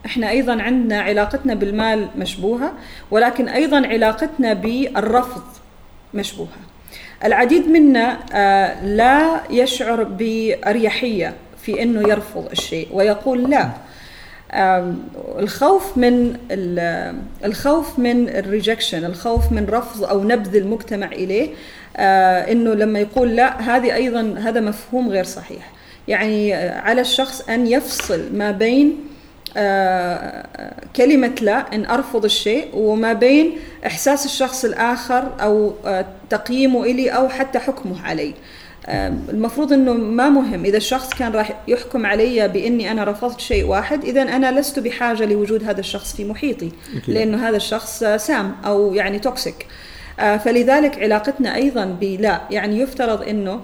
إحنا أيضا عندنا علاقتنا بالمال مشبوهة ولكن أيضا علاقتنا بالرفض مشبوهة. العديد منا آه، لا يشعر بأريحية في إنه يرفض الشيء ويقول لا. الخوف من الخوف من الريجكشن الخوف من رفض أو نبذ المجتمع إليه آه، إنه لما يقول لا هذه أيضا هذا مفهوم غير صحيح. يعني آه، على الشخص أن يفصل ما بين كلمة لا إن أرفض الشيء وما بين إحساس الشخص الآخر أو آه، تقييمه إلي أو حتى حكمه علي. آه، المفروض إنه ما مهم. إذا الشخص كان راح يحكم علي بإني أنا رفضت شيء واحد إذا أنا لست بحاجة لوجود هذا الشخص في محيطي. لأنه هذا الشخص سام أو يعني توكسيك فلذلك علاقتنا أيضا بلا يعني يفترض إنه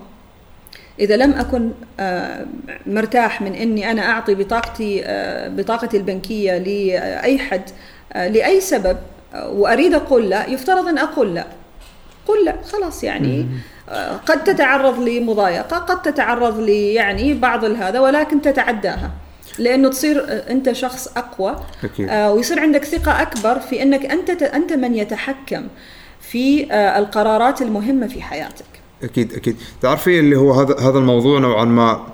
إذا لم أكن آه، مرتاح من إني أنا أعطي بطاقتي آه، بطاقتي البنكية لأي حد آه، لأي سبب وأريد أقول لا يفترض أن أقول لا. قل لا خلاص يعني قد تتعرض لمضايقة قد تتعرض لي يعني بعض هذا ولكن تتعداها. لأنه تصير أنت شخص أقوى أكيد. ويصير عندك ثقة أكبر في إنك أنت أنت من يتحكم في القرارات المهمة في حياتك. أكيد أكيد. تعرفي اللي هو هذا هذا الموضوع نوعا ما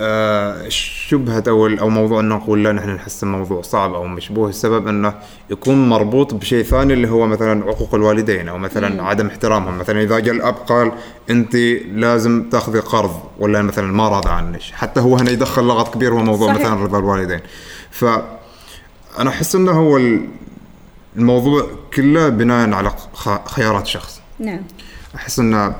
آه شبهة أو أو موضوع إنه نقول لا نحن نحس الموضوع صعب أو مشبوه السبب إنه يكون مربوط بشيء ثاني اللي هو مثلا عقوق الوالدين أو مثلا مم. عدم احترامهم. مثلا إذا جاء الأب قال أنت لازم تأخذي قرض ولا مثلا ما راضى عنك. حتى هو هنا يدخل لغط كبير هو موضوع صحيح. مثلا رضا الوالدين. ف أنا أحس إنه هو الموضوع كله بناء على خيارات شخص. نعم. أحس إنه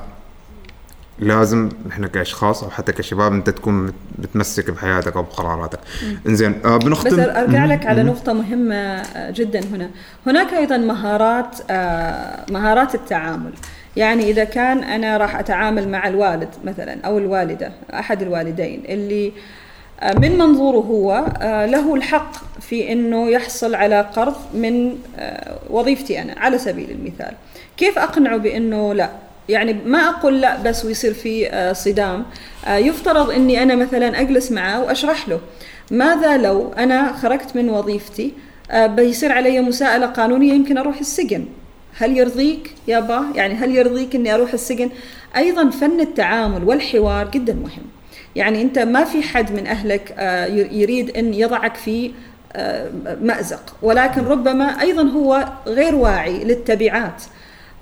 لازم إحنا كأشخاص أو حتى كشباب أنت تكون متمسك بحياتك أو بقراراتك. إنزين آه بنختم بس أرجع لك على نقطة مهمة آه، جدا هنا، هناك أيضا مهارات آه مهارات التعامل. يعني إذا كان أنا راح أتعامل مع الوالد مثلا أو الوالدة أحد الوالدين اللي آه، من منظوره هو آه، له الحق في إنه يحصل على قرض من وظيفتي أنا على سبيل المثال. كيف أقنعه بإنه لا يعني ما أقول لا بس ويصير في آه، صدام. آه، يفترض إني أنا مثلا أجلس معه وأشرح له. ماذا لو أنا خرجت من وظيفتي؟ آه، بيصير علي مساءلة قانونية يمكن أروح السجن. هل يرضيك يابا يعني هل يرضيك إني أروح السجن؟ أيضا فن التعامل والحوار جدا مهم. يعني أنت ما في حد من أهلك يريد إن يضعك في مأزق. ولكن ربما أيضا هو غير واعي للتبعات.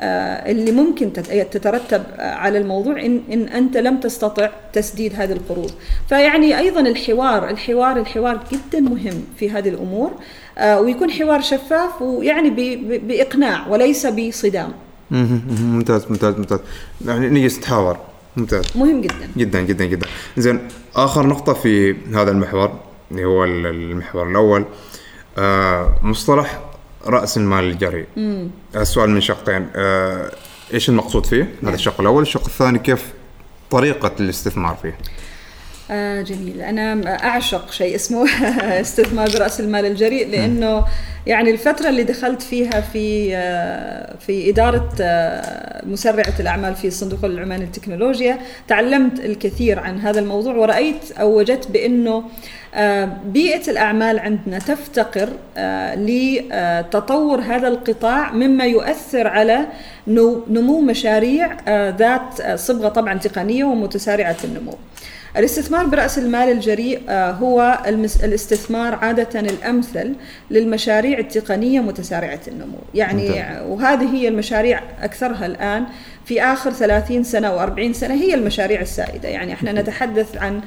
اللي ممكن تترتب على الموضوع إن, إن أنت لم تستطع تسديد هذه القروض. فيعني أيضا الحوار الحوار الحوار جدا مهم في هذه الأمور آه، ويكون حوار شفاف ويعني بإقناع وليس بصدام. ممتاز ممتاز ممتاز. يعني نجلس نتحاور. ممتاز. مهم جدا. جدا جدا جدا. زين آخر نقطة في هذا المحور اللي هو المحور الأول آه مصطلح رأس المال الجريء. السؤال من شقين. آه إيش المقصود فيه؟ هذا الشق الأول، الشق الثاني كيف طريقة الاستثمار فيه؟ آه جميل. أنا أعشق شيء اسمه <laughs> استثمار برأس المال الجريء لأنه يعني الفترة اللي دخلت فيها في آه في إدارة آه مسرعة الأعمال في صندوق العمان التكنولوجيا تعلمت الكثير عن هذا الموضوع ورأيت أو وجدت بأنه آه، بيئة الأعمال عندنا تفتقر لتطور هذا القطاع مما يؤثر على نمو مشاريع ذات صبغة طبعا تقنية ومتسارعة النمو. الاستثمار برأس المال الجريء هو الاستثمار عادة الأمثل للمشاريع التقنية متسارعة النمو. يعني وهذه هي المشاريع أكثرها الآن في آخر 30 سنة و40 سنة هي المشاريع السائدة. يعني إحنا نتحدث عن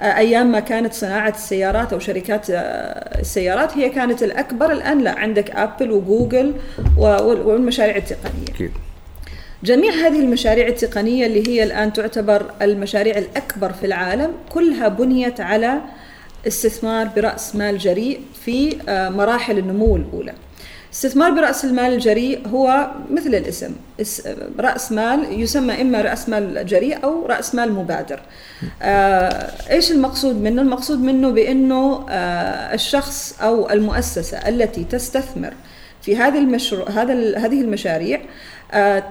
أيام ما كانت صناعة السيارات أو شركات آه، السيارات هي كانت الأكبر الآن. لا عندك ابل وجوجل والمشاريع التقنية. أكيد. جميع هذه المشاريع التقنية اللي هي الآن تعتبر المشاريع الأكبر في العالم كلها بنيت على استثمار برأس مال جريء في آه، مراحل النمو الأولى. استثمار برأس المال الجريء هو مثل الاسم رأس مال يسمى إما رأس مال جريء أو رأس مال مبادر آه إيش المقصود منه؟ المقصود منه بأنه آه الشخص أو المؤسسة التي تستثمر في هذه المشروع هذا هذه المشاريع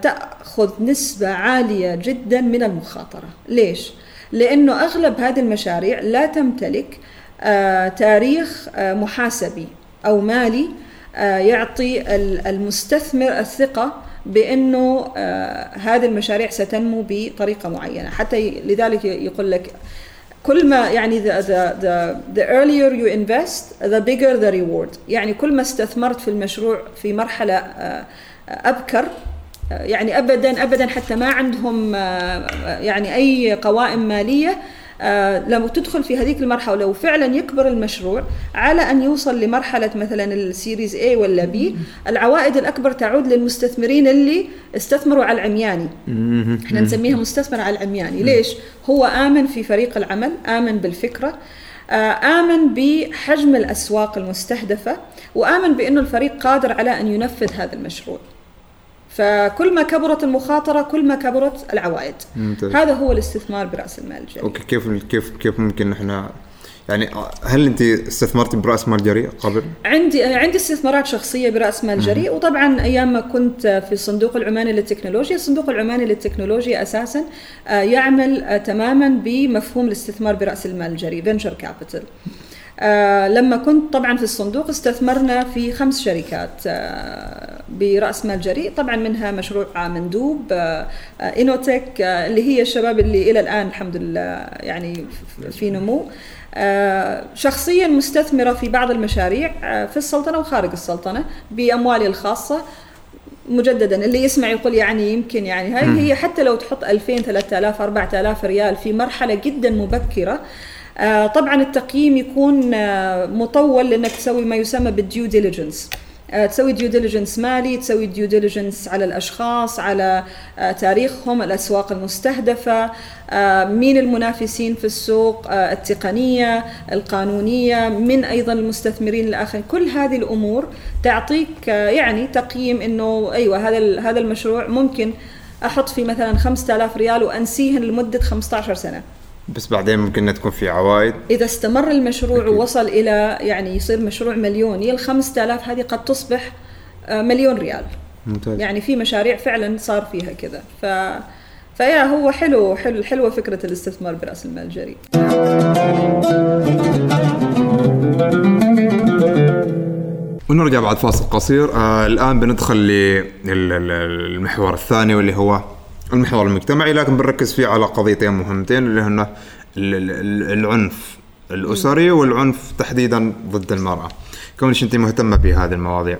تأخذ نسبة عالية جدا من المخاطرة. ليش؟ لأنه أغلب هذه المشاريع لا تمتلك آه تاريخ آه محاسبي أو مالي آه، يعطي المستثمر الثقة بأنه هذه المشاريع ستنمو بطريقة معينة. حتى لذلك يقول لك كل ما يعني the, the, the, the earlier you invest the bigger the reward. يعني كل ما استثمرت في المشروع في مرحلة أبكر يعني أبدا أبدا حتى ما عندهم يعني أي قوائم مالية آه لما تدخل في هذيك المرحلة. وفعلا يكبر المشروع على أن يوصل لمرحلة مثلا السيريز A ولا B العوائد الأكبر تعود للمستثمرين اللي استثمروا على العمياني. إحنا نسميها مستثمر على العمياني. ليش؟ هو آمن في فريق العمل آمن بالفكرة آه، آمن بحجم الأسواق المستهدفة وآمن بأنه الفريق قادر على أن ينفذ هذا المشروع. فكل ما كبرت المخاطرة كل ما كبرت العوائد ممتاز. هذا هو الاستثمار برأس المال الجريء أوكي كيف كيف كيف ممكن إحنا يعني هل أنت استثمرتي برأس مال جريء قبل؟ عندي عندي استثمارات شخصية برأس مال جريء وطبعا أيام ما كنت في الصندوق العماني للتكنولوجيا، الصندوق العماني للتكنولوجيا أساسا آه، يعمل آه، تماما بمفهوم الاستثمار برأس المال الجريء venture capital. آه لما كنت طبعا في الصندوق استثمرنا في خمس شركات آه برأس مال جريء طبعا منها مشروع مندوب آه إنوتك آه اللي هي الشباب اللي إلى الآن الحمد لله يعني في نمو. شخصيا مستثمرة في بعض المشاريع في السلطنة وخارج السلطنة بأموالي الخاصة. مجددا اللي يسمع يقول يعني يمكن يعني هاي هي حتى لو تحط 2000 3000 4000 ريال في مرحلة جدا مبكرة آه، طبعا التقييم يكون آه، مطول لأنك تسوي ما يسمى بال due diligence آه، تسوي due diligence مالي تسوي due diligence على الأشخاص على تاريخهم الأسواق المستهدفة مين المنافسين في السوق التقنية القانونية من أيضا المستثمرين الآخرين. كل هذه الأمور تعطيك يعني تقييم إنه أيوه هذا هذا المشروع ممكن أحط فيه مثلا 5000 ريال وأنسيهن لمدة 15 سنة. بس بعدين ممكن تكون في عوائد إذا استمر المشروع أكيد. ووصل إلى يعني يصير مشروع مليوني ال 5000 هذه قد تصبح آه، مليون ريال. ممتاز. يعني في مشاريع فعلا صار فيها كذا. ف فيا هو حلو حلو حلوة فكرة الاستثمار برأس المال الجريء. ونرجع بعد فاصل قصير. آه الآن بندخل للمحور الثاني واللي هو المحور المجتمعي لكن بنركز فيه على قضيتين مهمتين اللي هن العنف الأسري والعنف تحديدا ضد المرأة. كونش أنت مهتمة بهذه المواضيع.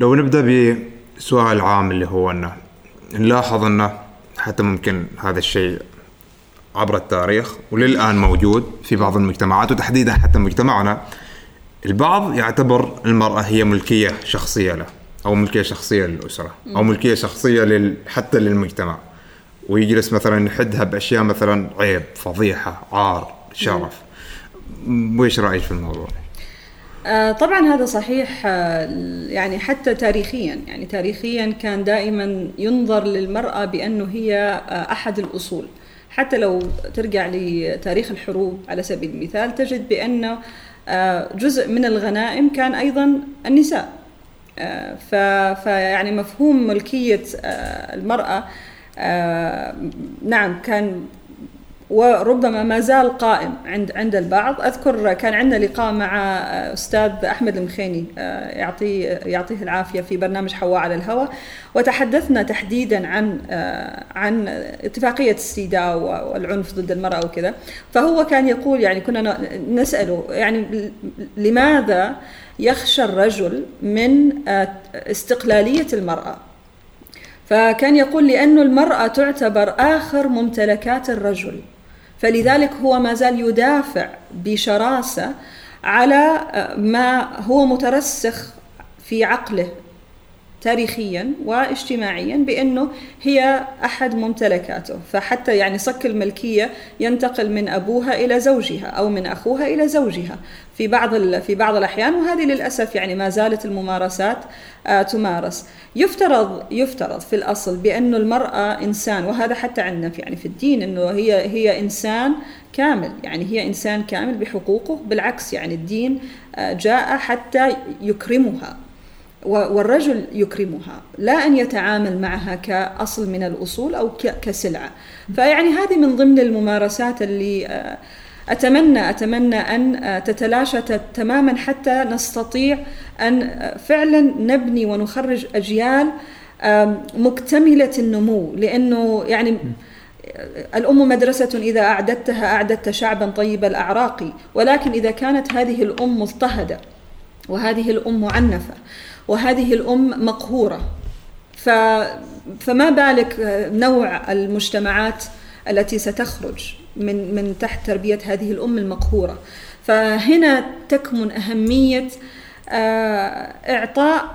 لو نبدأ بسؤال عام اللي هو أنه نلاحظ أنه حتى ممكن هذا الشيء عبر التاريخ وللآن موجود في بعض المجتمعات وتحديدا حتى مجتمعنا البعض يعتبر المرأة هي ملكية شخصية له أو ملكية شخصية للأسرة أو ملكية شخصية لل حتى للمجتمع. ويجلس مثلا يحدها بأشياء مثلا عيب فضيحة عار شرف. وإيش رأيك في الموضوع؟ آه طبعا هذا صحيح آه يعني حتى تاريخيا. يعني تاريخيا كان دائما ينظر للمرأة بأنه هي آه أحد الأصول. حتى لو ترجع لتاريخ الحروب على سبيل المثال تجد بأن جزء من الغنائم كان أيضا النساء. فيعني مفهوم ملكية المرأة نعم كان وربما ما زال قائم عند عند البعض. أذكر كان عندنا لقاء مع أستاذ أحمد المخيني آه، يعطيه يعطيه العافية في برنامج حواء على الهواء. وتحدثنا تحديدا عن آه، عن اتفاقية السيداء والعنف ضد المرأة وكذا. فهو كان يقول يعني كنا نسأله يعني لماذا يخشى الرجل من آه، استقلالية المرأة؟ فكان يقول لأن المرأة تعتبر آخر ممتلكات الرجل فلذلك هو ما زال يدافع بشراسة على ما هو مترسخ في عقله. تاريخيا واجتماعيا بأنه هي أحد ممتلكاته. فحتى يعني صك الملكية ينتقل من أبوها إلى زوجها أو من أخوها إلى زوجها في بعض في بعض الأحيان. وهذه للأسف يعني ما زالت الممارسات آه، تمارس. يفترض يفترض في الأصل بانه المرأة إنسان وهذا حتى عندنا في يعني في الدين إنه هي هي إنسان كامل. يعني هي إنسان كامل بحقوقه. بالعكس يعني الدين آه، جاء حتى يكرمها. والرجل يكرمها لا أن يتعامل معها كأصل من الأصول أو كسلعة. فيعني هذه من ضمن الممارسات اللي آه، أتمنى أتمنى أن آه، تتلاشى تماما حتى نستطيع أن آه، فعلا نبني ونخرج أجيال مكتملة النمو. لأنه يعني الأم مدرسة إذا أعددتها أعددت شعبا طيب الأعراق ولكن إذا كانت هذه الأم مضطهدة وهذه الأم معنفة وهذه الأم مقهورة. ف فما بالك نوع المجتمعات التي ستخرج من من تحت تربية هذه الأم المقهورة؟ فهنا تكمن أهمية آه، إعطاء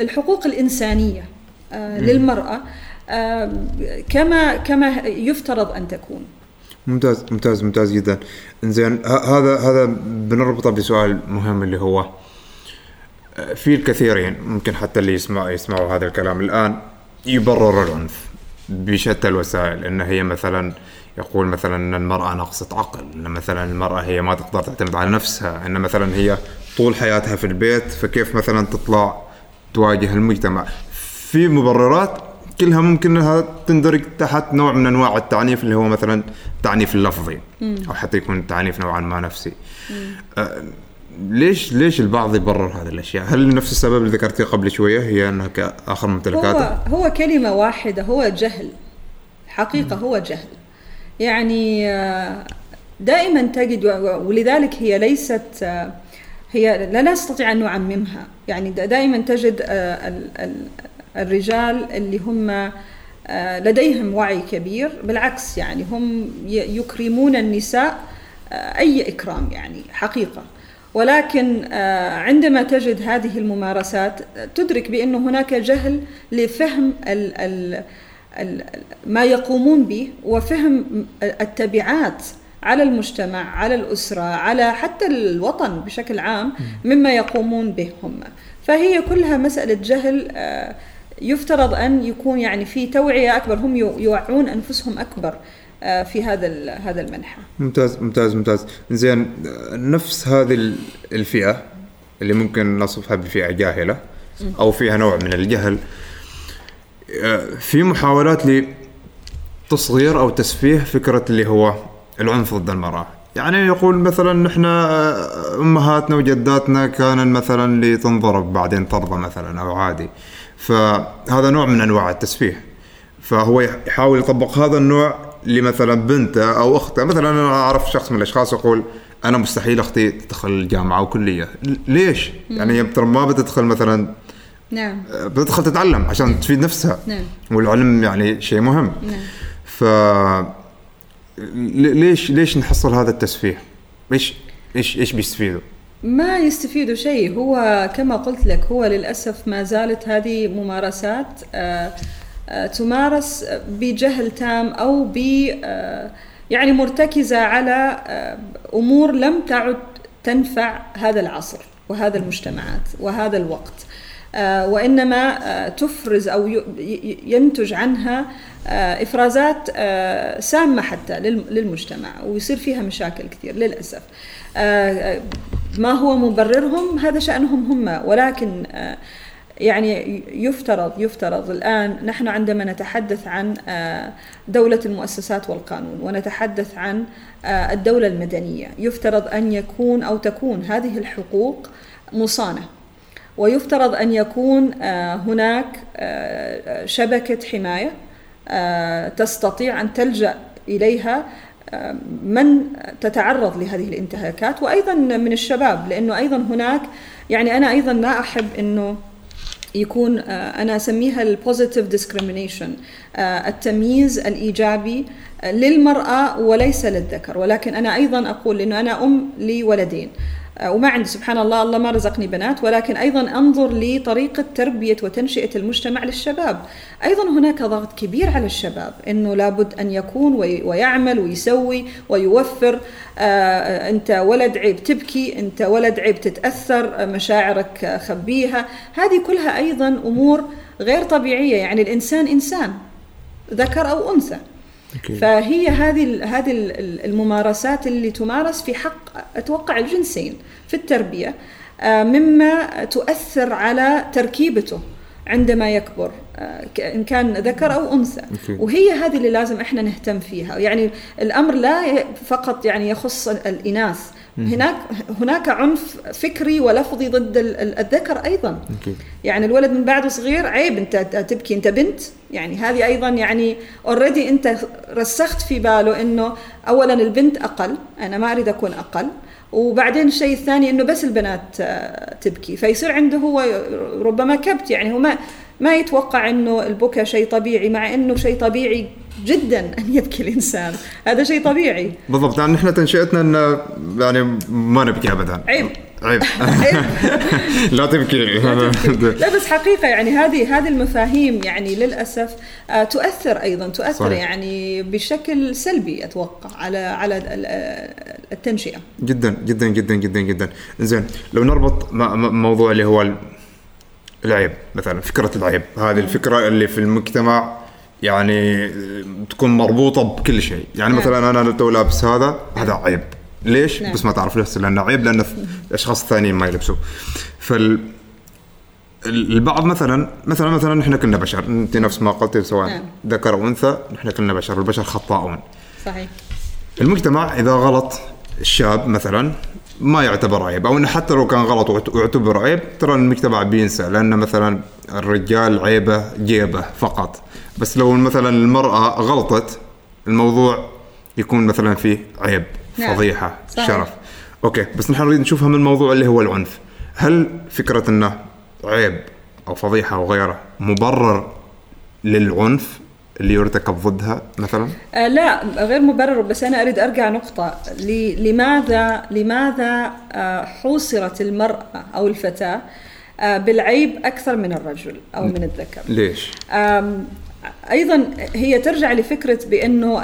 الحقوق الإنسانية آه، للمرأة آه، كما كما يفترض أن تكون. ممتاز ممتاز ممتاز جدا. زين هذا هذا بنربطه بسؤال مهم اللي هو في الكثيرين ممكن حتى اللي يسمع يسمعوا هذا الكلام. الآن يبرر العنف بشتى الوسائل. إن هي مثلا يقول مثلا إن المرأة ناقصة عقل إن مثلا المرأة هي ما تقدر تعتمد على نفسها إن مثلا هي طول حياتها في البيت فكيف مثلا تطلع تواجه المجتمع؟ في مبررات كلها ممكن إنها تندرج تحت نوع من أنواع التعنيف اللي هو مثلا التعنيف اللفظي أو حتى يكون التعنيف نوعا ما نفسي. ليش ليش البعض يبرر هذه الأشياء؟ هل نفس السبب اللي ذكرتيه قبل شوية هي أنها كآخر ممتلكاته؟ هو هو كلمة واحدة هو جهل حقيقة هو جهل يعني آه، دائما تجد ولذلك هي ليست آه، هي لا نستطيع أن نعممها يعني دائما تجد آه، الرجال اللي هم لديهم وعي كبير بالعكس يعني هم يكرمون النساء أي إكرام يعني حقيقة ولكن آه، عندما تجد هذه الممارسات تدرك بأن هناك جهل لفهم ال ال ال ما يقومون به وفهم التبعات على المجتمع على الأسرة على حتى الوطن بشكل عام مما يقومون به هم. فهي كلها مسألة جهل آه، يفترض أن يكون يعني في توعية أكبر هم يوعون أنفسهم أكبر. في هذا هذا المنحى. ممتاز ممتاز ممتاز. زين نفس هذه الفئة اللي ممكن نصفها بفئة جاهلة أو فيها نوع من الجهل آه، في محاولات لتصغير أو تسفيه فكرة اللي هو العنف ضد المرأة. يعني يقول مثلا نحن آه، أمهاتنا وجداتنا كان مثلا لتنضرب بعدين ترضى مثلا أو عادي. فهذا نوع من أنواع التسفيه. فهو يحاول يطبق هذا النوع لمثلا بنته أو اخته مثلا أنا أعرف شخص من الأشخاص يقول أنا مستحيل أختي تدخل الجامعة أو كليه ليش؟ يعني ترى ما بتدخل مثلا نعم. بتدخل تتعلم عشان تفيد نفسها. نعم. والعلم يعني شيء مهم. نعم. ف ليش ليش نحصل هذا التسفيه؟ إيش إيش إيش بيستفيدوا؟ ما يستفيدوا شيء. هو كما قلت لك هو للأسف ما زالت هذه ممارسات آه آه، تمارس بجهل تام أو ب آه، يعني مرتكزة على آه، أمور لم تعد تنفع هذا العصر وهذا المجتمعات وهذا الوقت. وإنما تفرز أو ينتج عنها إفرازات سامة حتى للمجتمع ويصير فيها مشاكل كثير للأسف. ما هو مبررهم؟ هذا شأنهم هم ولكن يعني يفترض يفترض. الآن نحن عندما نتحدث عن آه، دولة المؤسسات والقانون ونتحدث عن آه، الدولة المدنية يفترض أن يكون أو تكون هذه الحقوق مصانة. ويفترض أن يكون آه، هناك شبكة حماية تستطيع أن تلجأ إليها من تتعرض لهذه الانتهاكات وأيضا من الشباب لأنه أيضا هناك يعني أنا أيضا ما أحب إنه يكون آه، أنا أسميها ال positive discrimination التمييز الإيجابي للمرأة وليس للذكر. ولكن أنا أيضا أقول إنه أنا أم لولدين. آه، وما عندي سبحان الله الله ما رزقني بنات ولكن أيضا أنظر لطريقة تربية وتنشئة المجتمع للشباب. أيضا هناك ضغط كبير على الشباب إنه لابد أن يكون ويعمل ويسوي ويوفر. آه أنت ولد عيب تبكي أنت ولد عيب تتأثر مشاعرك خبيها. هذه كلها أيضا أمور غير طبيعية يعني الإنسان إنسان ذكر أو أنثى. Okay. فهي هذه هذه الممارسات اللي تمارس في حق أتوقع الجنسين في التربية آه، مما تؤثر على تركيبته عندما يكبر آه، إن كان ذكر أو أنثى. وهي هذه اللي لازم إحنا نهتم فيها يعني الأمر لا فقط يعني يخص الإناث هناك هناك عنف فكري ولفظي ضد الذكر أيضا. okay. يعني الولد من بعده صغير عيب أنت تبكي أنت بنت. يعني هذه أيضا يعني اوريدي أنت رسخت في باله إنه اولا البنت أقل أنا ما أريد أكون أقل. وبعدين الشيء الثاني إنه بس البنات آه، تبكي. فيصير عنده هو ربما كبت يعني هو ما ما يتوقع إنه البكاء شيء طبيعي مع إنه شيء طبيعي جدا <laughs> أن يبكي الإنسان. هذا شيء طبيعي. بالضبط يعني إحنا تنشئتنا انه يعني ما نبكي ابدا. عيب. عيب. <laughs> <laughs> لا تبكي. لا بس حقيقة يعني هذه هذه المفاهيم يعني للأسف آه، تؤثر أيضا تؤثر صحيح. يعني بشكل سلبي أتوقع على على التنشئة. جدا جدا جدا جدا جدا. زين لو نربط موضوع اللي هو العيب مثلا فكرة العيب. هذه الفكرة اللي في المجتمع يعني تكون مربوطة بكل شيء. يعني مثلا أنا تو لابس هذا هذا عيب. ليش؟ نعم. بس ما تعرف ليش لأنه عيب لأن الاشخاص الثانيين ما يلبسوا فال البعض مثلا مثلا مثلا نحن كلنا بشر. أنت نفس ما قلتي سواء نعم. ذكر أو أنثى نحن كلنا بشر. البشر خطاؤون. صحيح. المجتمع إذا غلط الشاب مثلا ما يعتبر عيب أو إنه حتى لو كان غلط ويعتبر عيب ترى المجتمع بينسى لأن مثلا الرجال عيبه جيبه فقط بس لو مثلا المرأة غلطت الموضوع يكون مثلا فيه عيب نعم. فضيحة صحيح. شرف أوكي بس نحن نريد نشوفها من الموضوع اللي هو العنف هل فكرة إنه عيب أو فضيحة أو غيره مبرر للعنف اللي يرتكب ضدها مثلا؟ آه لا غير مبرر بس أنا أريد أرجع نقطة لماذا لماذا آه حوصرت المرأة أو الفتاة آه بالعيب أكثر من الرجل أو من الذكر؟ ليش؟ أيضا هي ترجع لفكرة بأنه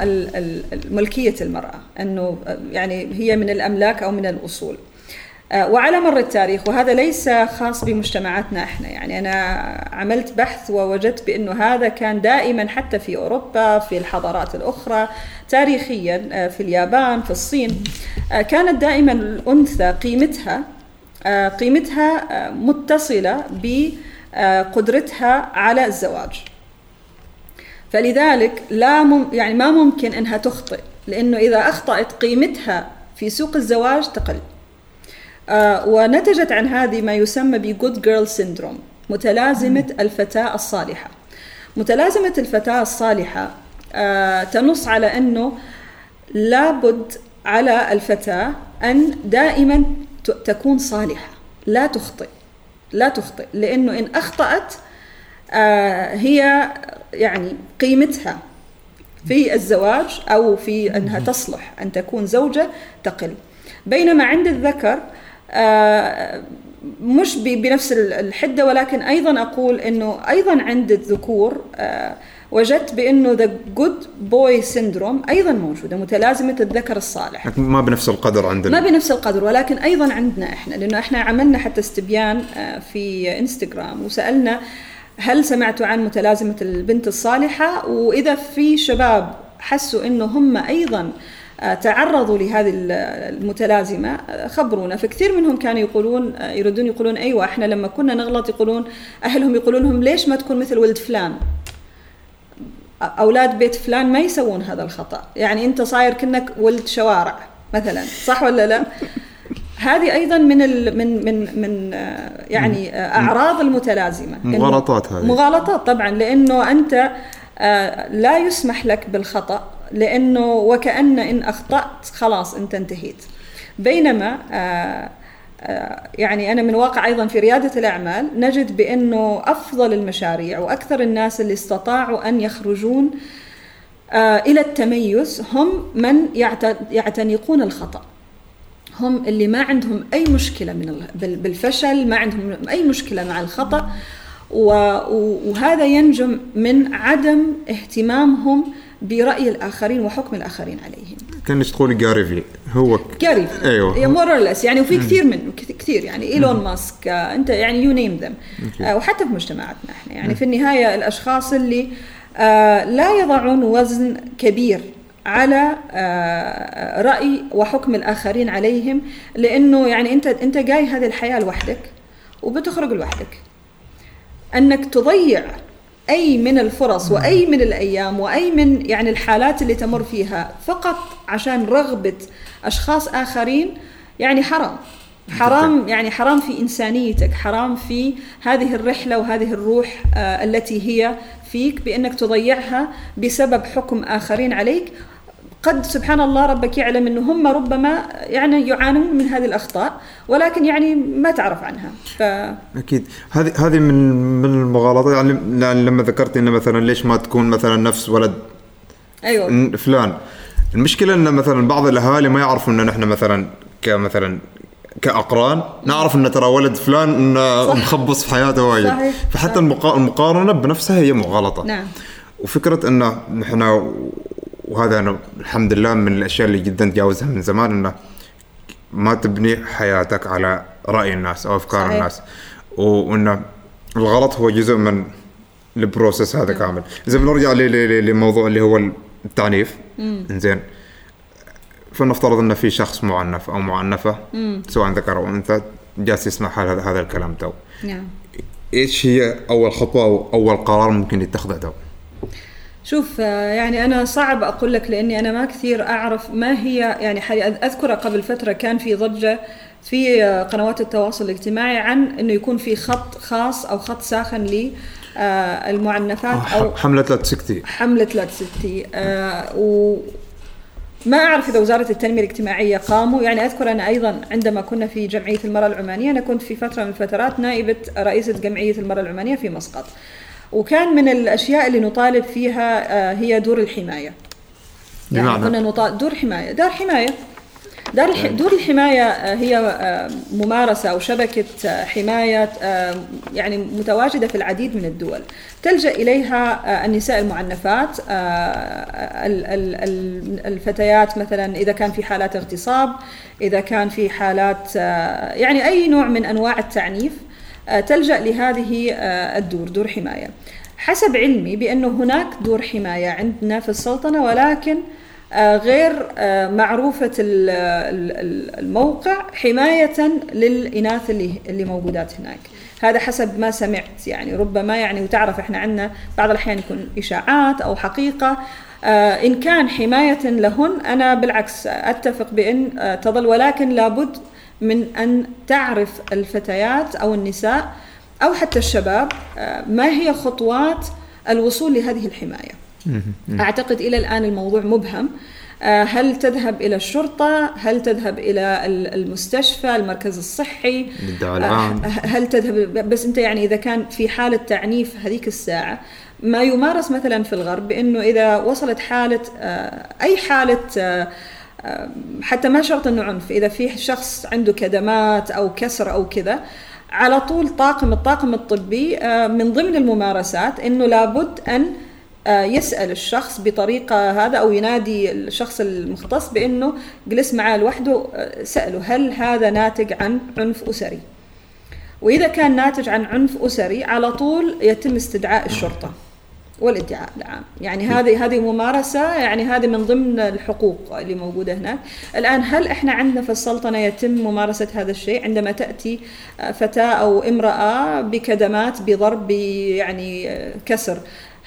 ملكية المرأة أنه يعني هي من الأملاك أو من الأصول آه، وعلى مر التاريخ وهذا ليس خاص بمجتمعاتنا إحنا. يعني أنا عملت بحث ووجدت بأنه هذا كان دائما حتى في أوروبا في الحضارات الأخرى تاريخيا آه، في اليابان في الصين. آه، كانت دائما الأنثى قيمتها قيمتها متصلة بقدرتها على الزواج. فلذلك لا مم يعني ما ممكن إنها تخطئ لأنه إذا أخطأت قيمتها في سوق الزواج تقل. آه ونتجت عن هذه ما يسمى بجود جيرل سيندروم متلازمة الفتاة الصالحة. متلازمة الفتاة الصالحة آه تنص على أنه لابد على الفتاة أن دائما تكون صالحة. لا تخطئ. لا تخطئ. لأنه إن أخطأت آه هي يعني قيمتها في الزواج أو في أنها تصلح أن تكون زوجة تقل. بينما عند الذكر آه، مش بنفس الحدة ولكن أيضا أقول إنه أيضا عند الذكور آه، وجدت بإنه the good boy syndrome أيضا موجودة متلازمة الذكر الصالح. ما بنفس القدر عندنا. ما بنفس القدر ولكن أيضا عندنا إحنا لأنه إحنا عملنا حتى استبيان آه، في إنستغرام وسألنا هل سمعتوا عن متلازمة البنت الصالحة؟ وإذا في شباب حسوا إنه هم أيضا آه، تعرضوا لهذه المتلازمة آه، خبرونا. فكثير منهم كانوا يقولون يردون يقولون أيوة إحنا لما كنا نغلط يقولون أهلهم يقولون لهم ليش ما تكون مثل ولد فلان؟ أولاد بيت فلان ما يسوون هذا الخطأ. يعني أنت صاير كأنك ولد شوارع مثلا صح ولا لا؟ هذه أيضا من ال من من من آه، يعني آه، أعراض المتلازمة. مغالطات هذه. مغالطات طبعا لأنه أنت آه، لا يسمح لك بالخطأ. لأنه وكأن إن أخطأت خلاص أنت انتهيت. بينما آه، يعني أنا من واقع أيضا في ريادة الأعمال نجد بأنه أفضل المشاريع وأكثر الناس اللي استطاعوا أن يخرجون آه، إلى التميز هم من يعتنقون الخطأ. هم اللي ما عندهم أي مشكلة من بالفشل ما عندهم أي مشكلة مع الخطأ. وهذا ينجم من عدم اهتمامهم برأي الآخرين وحكم الآخرين عليهم. كانك تقولي Gary Vee هو Gary أيوه. more or less يعني وفي كثير منه كثير. يعني إيلون ماسك آه أنت يعني you name them وحتى في مجتمعاتنا إحنا. يعني في النهاية الأشخاص اللي آه لا يضعون وزن كبير على آه رأي وحكم الآخرين عليهم لأنه يعني انت أنت جاي هذه الحياة لوحدك وبتخرج لوحدك. أنك تضيع أي من الفرص وأي من الأيام وأي من يعني الحالات اللي تمر فيها فقط عشان رغبة أشخاص آخرين يعني حرام. حرام يعني حرام في إنسانيتك حرام في هذه الرحلة وهذه الروح آه التي هي فيك بأنك تضيعها بسبب حكم آخرين عليك. قد سبحان الله ربك يعلم إنه هم ربما يعني يعانون من هذه الأخطاء ولكن يعني ما تعرف عنها. ف أكيد. هذه هذه من من المغالطات. يعني, يعني لما ذكرت إنه مثلا ليش ما تكون مثلا نفس ولد؟ أيوه. فلان. المشكلة ان مثلا بعض الأهالي ما يعرفوا ان نحن مثلا كمثلا كأقران. نعرف إن ترى ولد فلان انه مخبص في حياته وايد. فحتى صحيح. المقارنة بنفسها هي مغالطة. نعم. وفكرة إنه نحن وهذا أنا الحمد لله من الأشياء اللي جدا تجاوزها من زمان إنه ما تبني حياتك على رأي الناس أو أفكار صحيح. الناس وإنه الغلط هو جزء من ال process هذا م. كامل إذا بنرجع لموضوع اللي هو التعنيف إنزين فلنفترض ان في شخص معنف أو معنفة مم. سواء ذكر أو أنثى جالس يسمع هذا هذا الكلام تو نعم إيش هي أول خطوة أو أول قرار ممكن يتخذه تو؟ شوف يعني أنا صعب أقول لك لأني أنا ما كثير أعرف ما هي يعني اذكر قبل فترة كان في ضجة في قنوات التواصل الاجتماعي عن إنه يكون في خط خاص أو خط ساخن ل المعنفات أو حملة لا تسكتي. حملة لا تسكتي. آه و ما أعرف إذا وزارة التنمية الاجتماعية قاموا. يعني أذكر أنا أيضا عندما كنا في جمعية المرأة العمانية أنا كنت في فترة من الفترات نائبة رئيسة جمعية المرأة العمانية في مسقط. وكان من الأشياء اللي نطالب فيها آه، هي دور الحماية. يعني كنا نطالب دور حماية دار حماية. دار الح... دور الحماية آه، هي آه، ممارسة أو شبكة شبكة يعني متواجدة في العديد من الدول. تلجأ إليها النساء المعنفات الفتيات مثلا إذا كان في حالات اغتصاب إذا كان في حالات يعني أي نوع من أنواع التعنيف. تلجأ لهذه آه، الدور دور حماية. حسب علمي بأنه هناك دور حماية عندنا في السلطنة ولكن آه، غير معروفة الموقع حماية للإناث اللي اللي موجودات هناك. هذا حسب ما سمعت. يعني ربما يعني وتعرف إحنا عندنا بعض الأحيان يكون إشاعات أو حقيقة. إن كان حماية لهن أنا بالعكس أتفق بأن تظل ولكن لابد من أن تعرف الفتيات أو النساء أو حتى الشباب آه، ما هي خطوات الوصول لهذه الحماية. أعتقد إلى الآن الموضوع مبهم. آه، هل تذهب إلى الشرطة؟ هل تذهب إلى المستشفى، المركز الصحي؟ آه، هل تذهب بس أنت يعني إذا كان في حالة تعنيف هذيك الساعة ما يمارس مثلا في الغرب بأنه إذا وصلت حالة أي حالة حتى ما شرط إنه عنف. إذا في شخص عنده كدمات أو كسر أو كذا على طول طاقم الطاقم الطبي آه، من ضمن الممارسات إنه لابد أن آه، يسأل الشخص بطريقة هذا أو ينادي الشخص المختص بأنه جلس معاه لوحده آه، سأله هل هذا ناتج عن عنف أسري؟ وإذا كان ناتج عن عنف أسري على طول يتم استدعاء الشرطة. والادعاء العام يعني هذه هذه ممارسة يعني هذه من ضمن الحقوق اللي موجودة هناك الآن هل إحنا عندنا في السلطنة يتم ممارسة هذا الشيء؟ عندما تأتي فتاة أو امرأة بكدمات بضرب يعني كسر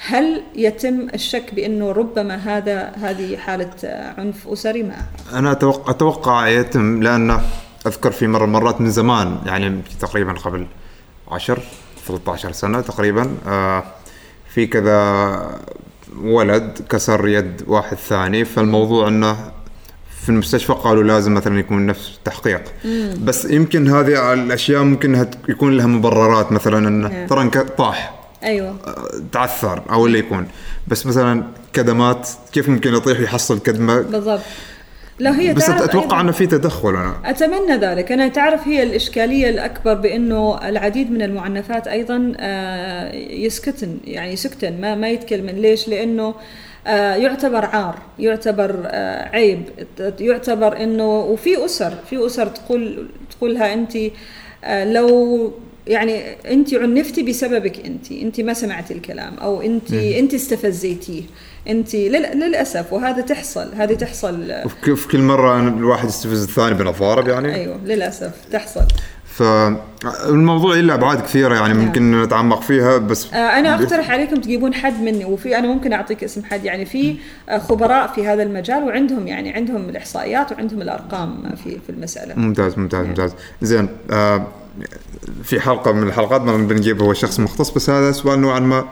هل يتم الشك بأنه ربما هذا هذه حالة عنف أسري؟ ما أنا أتوقع أتوقع يتم لأنه أذكر في مره مرات من زمان يعني تقريبا قبل 10 13 سنة تقريبا آه في كذا ولد كسر يد واحد ثاني فالموضوع إنه في المستشفى قالوا لازم مثلا يكون نفس التحقيق. بس يمكن هذه الأشياء ممكن يكون لها مبررات مثلا إنه. ترى طاح أيوه. تعثر أو اللي يكون. بس مثلا كدمات كيف ممكن يطيح يحصل كدمة؟ بالضبط. لا هي بس أتوقع إنه في تدخل أنا. أتمنى ذلك. أنا تعرف هي الإشكالية الأكبر بإنه العديد من المعنفات أيضا آه، يسكتن يعني سكتن ما ما يتكلمن ليش؟ لأنه آه، يعتبر عار يعتبر آه، عيب يعتبر إنه وفي أسر في أسر تقول تقولها أنت لو يعني أنت عنفتي بسببك أنت أنت ما سمعتي الكلام أو انت أنت استفزيتيه. انت للأسف وهذا تحصل هذه تحصل. في كل مرة الواحد يستفز الثاني بنظاره يعني؟ أيوه للأسف تحصل. فالموضوع له ابعاد كثيرة يعني نعم. ممكن نتعمق فيها بس آه أنا أقترح عليكم تجيبون حد مني وفي أنا ممكن أعطيك اسم حد يعني في آه، خبراء في هذا المجال وعندهم يعني عندهم الإحصائيات وعندهم الأرقام في في المسألة. ممتاز ممتاز نعم. ممتاز. زين آه في حلقة من الحلقات ما بنجيب هو شخص مختص بس هذا سؤال نوعا ما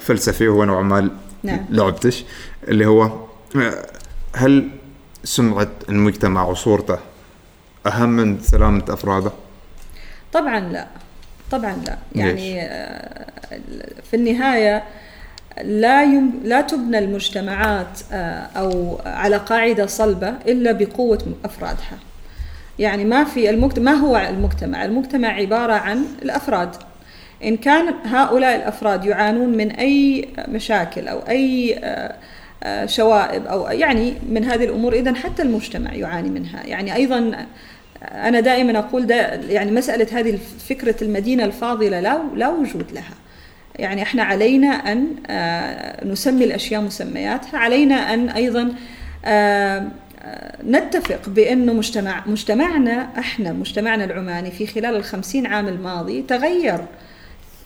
فلسفي هو نوعا ما نعم. لعبتش اللي هو آه، هل سمعه المجتمع وصورته أهم من سلامة أفراده؟ طبعا لا. طبعا لا. يعني آه، في النهاية لا يم... لا تبنى المجتمعات أو على قاعدة صلبة إلا بقوة أفرادها. يعني ما في المجتمع ما هو المجتمع؟ المجتمع عبارة عن الأفراد. إن كان هؤلاء الأفراد يعانون من أي مشاكل أو أي آه، آه، شوائب أو يعني من هذه الأمور إذا حتى المجتمع يعاني منها. يعني أيضا أنا دائما أقول دا يعني مسألة هذه فكرة المدينة الفاضلة لا لا وجود لها. يعني إحنا علينا أن آه، نسمي الأشياء مسمياتها علينا أن أيضا نتفق بأنه مجتمع مجتمعنا إحنا مجتمعنا العماني في خلال الخمسين عام الماضي تغير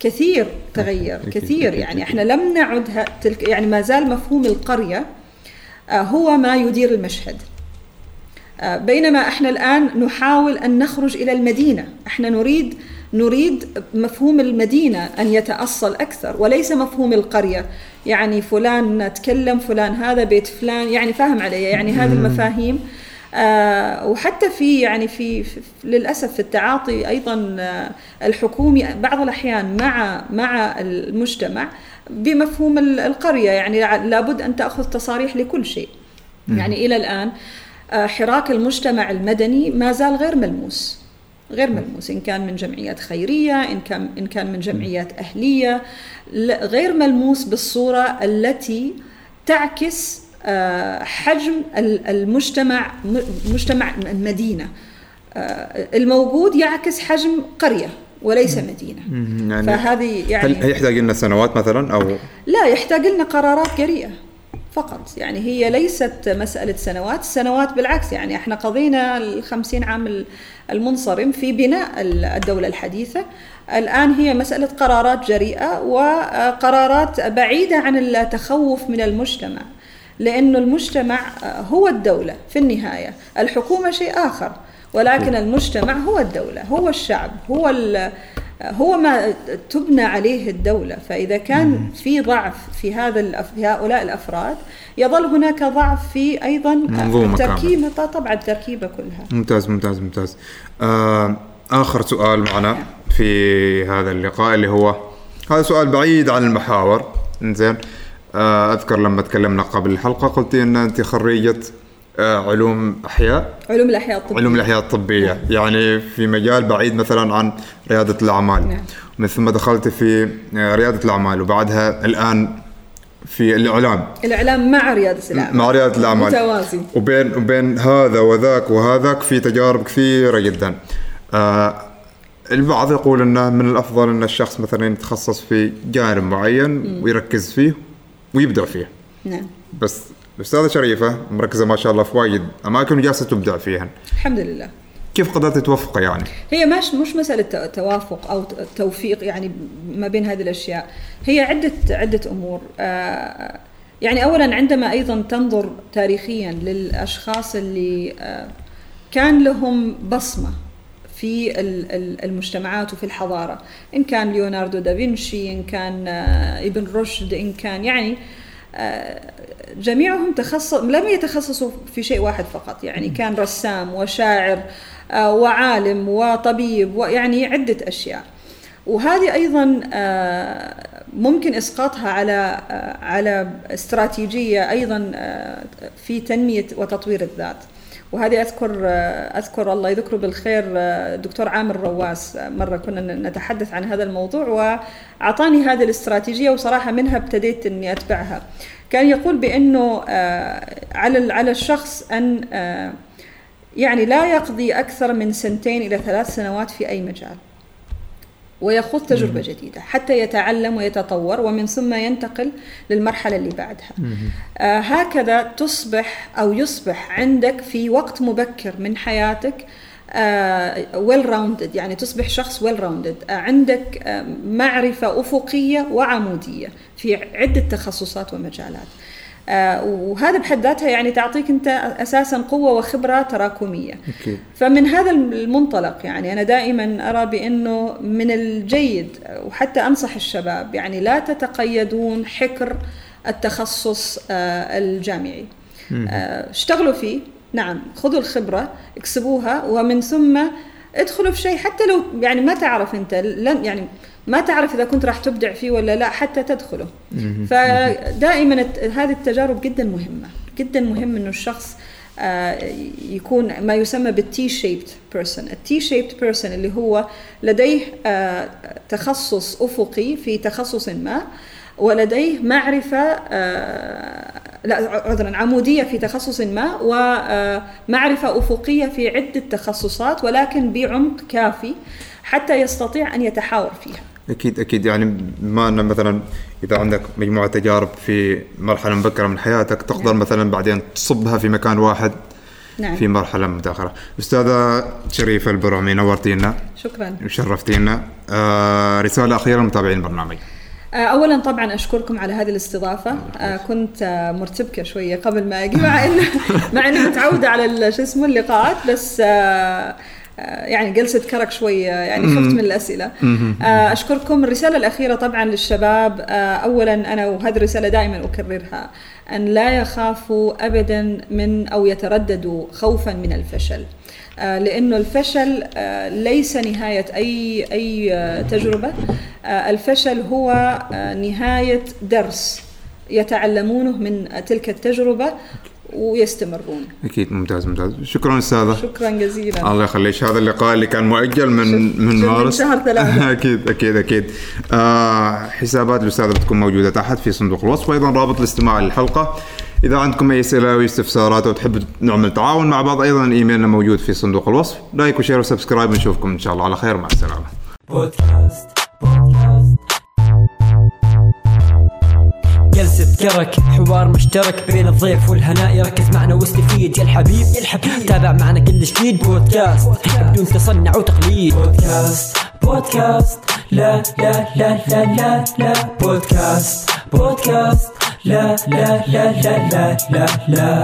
كثير تغير كثير. يعني إحنا لم نعد تلك يعني ما زال مفهوم القرية آه، هو ما يدير المشهد. آه، بينما إحنا الآن نحاول أن نخرج إلى المدينة. إحنا نريد نريد مفهوم المدينة أن يتأصل أكثر وليس مفهوم القرية. يعني فلان تكلم فلان هذا بيت فلان. يعني فاهم علي يعني هذه المفاهيم. وحتى في يعني في, في للأسف في التعاطي أيضا آه الحكومي بعض الأحيان مع مع المجتمع بمفهوم القرية. يعني لابد أن تأخذ تصاريح لكل شيء. يعني إلى الآن آه حراك المجتمع المدني ما زال غير ملموس غير ملموس. إن كان من جمعيات خيرية إن كان إن كان من جمعيات أهلية غير ملموس بالصورة التي تعكس آه، حجم المجتمع مجتمع المدينة آه، الموجود يعكس حجم قرية وليس مدينة. يعني فهذه يعني هل يحتاج لنا سنوات مثلا أو؟ لا يحتاج لنا قرارات جريئة فقط. يعني هي ليست مسألة سنوات السنوات بالعكس. يعني إحنا قضينا الخمسين عام المنصرم في بناء الدولة الحديثة. الآن هي مسألة قرارات جريئة وقرارات بعيدة عن التخوف من المجتمع. لأنه المجتمع هو الدولة في النهاية. الحكومة شيء آخر ولكن المجتمع هو الدولة هو الشعب هو هو ما تبنى عليه الدولة. فإذا كان في ضعف في هذا في هؤلاء الأفراد يظل هناك ضعف في أيضا التركيبة طبعا التركيبة كلها. ممتاز ممتاز ممتاز. آه آخر سؤال معنا في هذا اللقاء اللي هو هذا سؤال بعيد عن المحاور. زين آه أذكر لما تكلمنا قبل الحلقة قلتي أن أنت خريجة آه، علوم أحياء. علوم الأحياء الطبية. علوم الأحياء الطبية. نعم. يعني في مجال بعيد مثلا عن ريادة الأعمال. نعم. من ثم دخلت في آه، ريادة الأعمال وبعدها الآن في الإعلام. الإعلام مع ريادة الأعمال. مع ريادة الأعمال. متوازي. وبين وبين هذا وذاك وهذاك في تجارب كثيرة جدا. آه البعض يقول إنه من الأفضل إن الشخص مثلا يتخصص في جانب معين ويركز فيه. ويبدع فيه نعم. بس الأستاذة شريفة مركزة ما شاء الله في وايد أماكن وجالسة تبدع فيها. الحمد لله. كيف قدرت توفقه يعني؟ هي مش مش مسألة تو- توافق أو ت- توفيق يعني ما بين هذه الأشياء. هي عدة عدة أمور. آه، يعني أولا عندما أيضا تنظر تاريخيا للأشخاص اللي آه، كان لهم بصمة في ال- ال- المجتمعات وفي الحضارة. إن كان ليوناردو دافنشي إن كان آه، ابن رشد إن كان يعني آه، جميعهم تخصص لم يتخصصوا في شيء واحد فقط. يعني كان رسام وشاعر آه، وعالم وطبيب ويعني عدة أشياء. وهذه أيضا ممكن إسقاطها على على استراتيجية أيضا في تنمية وتطوير الذات. وهذه أذكر آه، أذكر الله يذكره بالخير الدكتور عامر رواس. مرة كنا نتحدث عن هذا الموضوع وأعطاني هذه الاستراتيجية وصراحة منها ابتديت أني أتبعها. كان يقول بأنه آه، على على الشخص أن آه، يعني لا يقضي أكثر من سنتين إلى ثلاث سنوات في أي مجال. ويخوض تجربة جديدة حتى يتعلم ويتطور ومن ثم ينتقل للمرحلة اللي بعدها. آه هكذا تصبح أو يصبح عندك في وقت مبكر من حياتك well uh, rounded يعني تصبح شخص well well rounded uh, عندك uh, معرفة أفقية وعمودية في عدة تخصصات ومجالات. آه وهذا بحد ذاتها يعني تعطيك أنت أساسا قوة وخبرة تراكمية. أوكي. فمن هذا المنطلق يعني أنا دائما أرى بأنه من الجيد وحتى أنصح الشباب يعني لا تتقيدون حكر التخصص آه الجامعي. آه اشتغلوا فيه نعم خذوا الخبرة اكسبوها ومن ثم ادخلوا في شيء حتى لو يعني ما تعرف أنت لن يعني ما تعرف إذا كنت راح تبدع فيه ولا لا حتى تدخله. فدائما هذه التجارب جدا مهمة. جدا مهم إنه الشخص يكون ما يسمى بال T-shaped person ال T-shaped person اللي هو لديه تخصص أفقي في تخصص ما ولديه معرفة لا عذرا عمودية في تخصص ما ومعرفة أفقية في عدة تخصصات ولكن بعمق كافي حتى يستطيع أن يتحاور فيها. أكيد أكيد. يعني بما أنه مثلا إذا عندك مجموعة تجارب في مرحلة مبكرة من حياتك تقدر نعم. مثلا بعدين تصبها في مكان واحد نعم. في مرحلة متاخره أستاذة شريفه البرعمي نورتينا. شكرا. وشرفتينا آه رسالة أخيرة لمتابعين البرنامج. اولا طبعا أشكركم على هذه الاستضافة. آه كنت مرتبكة شوية قبل ما أجي مع ان مع إني متعودة على شو اسمه اللقاءات بس آه يعني جلسة كرك شوية يعني خفت من الأسئلة. أشكركم. الرسالة الأخيرة طبعا للشباب. أولا أنا وهذه الرسالة دائما أكررها. أن لا يخافوا أبدا من أو يترددوا خوفا من الفشل. لأنه الفشل ليس نهاية أي أي تجربة. الفشل هو نهاية درس يتعلمونه من تلك التجربة. ويستمرون. أكيد ممتاز ممتاز. شكرا أستاذة. شكرا جزيلا. الله يخليك. هذا اللقاء اللي كان مؤجل من من مارس. من شهر ثلاثة. <laughs> أكيد أكيد أكيد. آه حسابات الأستاذة بتكون موجودة تحت في صندوق الوصف. وأيضا رابط الاستماع للحلقة. إذا عندكم أي أسئلة أو استفسارات أو تحبوا نعمل تعاون مع بعض أيضا إيميلنا موجود في صندوق الوصف. like و share و subscribe. نشوفكم إن شاء الله. على خير مع السلامة. بودكاست بودكاست جلسة كرك حوار مشترك بين الضيف والهناء. يركز معنا واستفيد يا الحبيب يا الحبيب. تابع معنا كل جديد بودكاست. بدون تصنع وتقليد. بودكاست. بودكاست. لا لا لا لا لا لا. بودكاست. بودكاست. لا لا لا لا لا لا لا.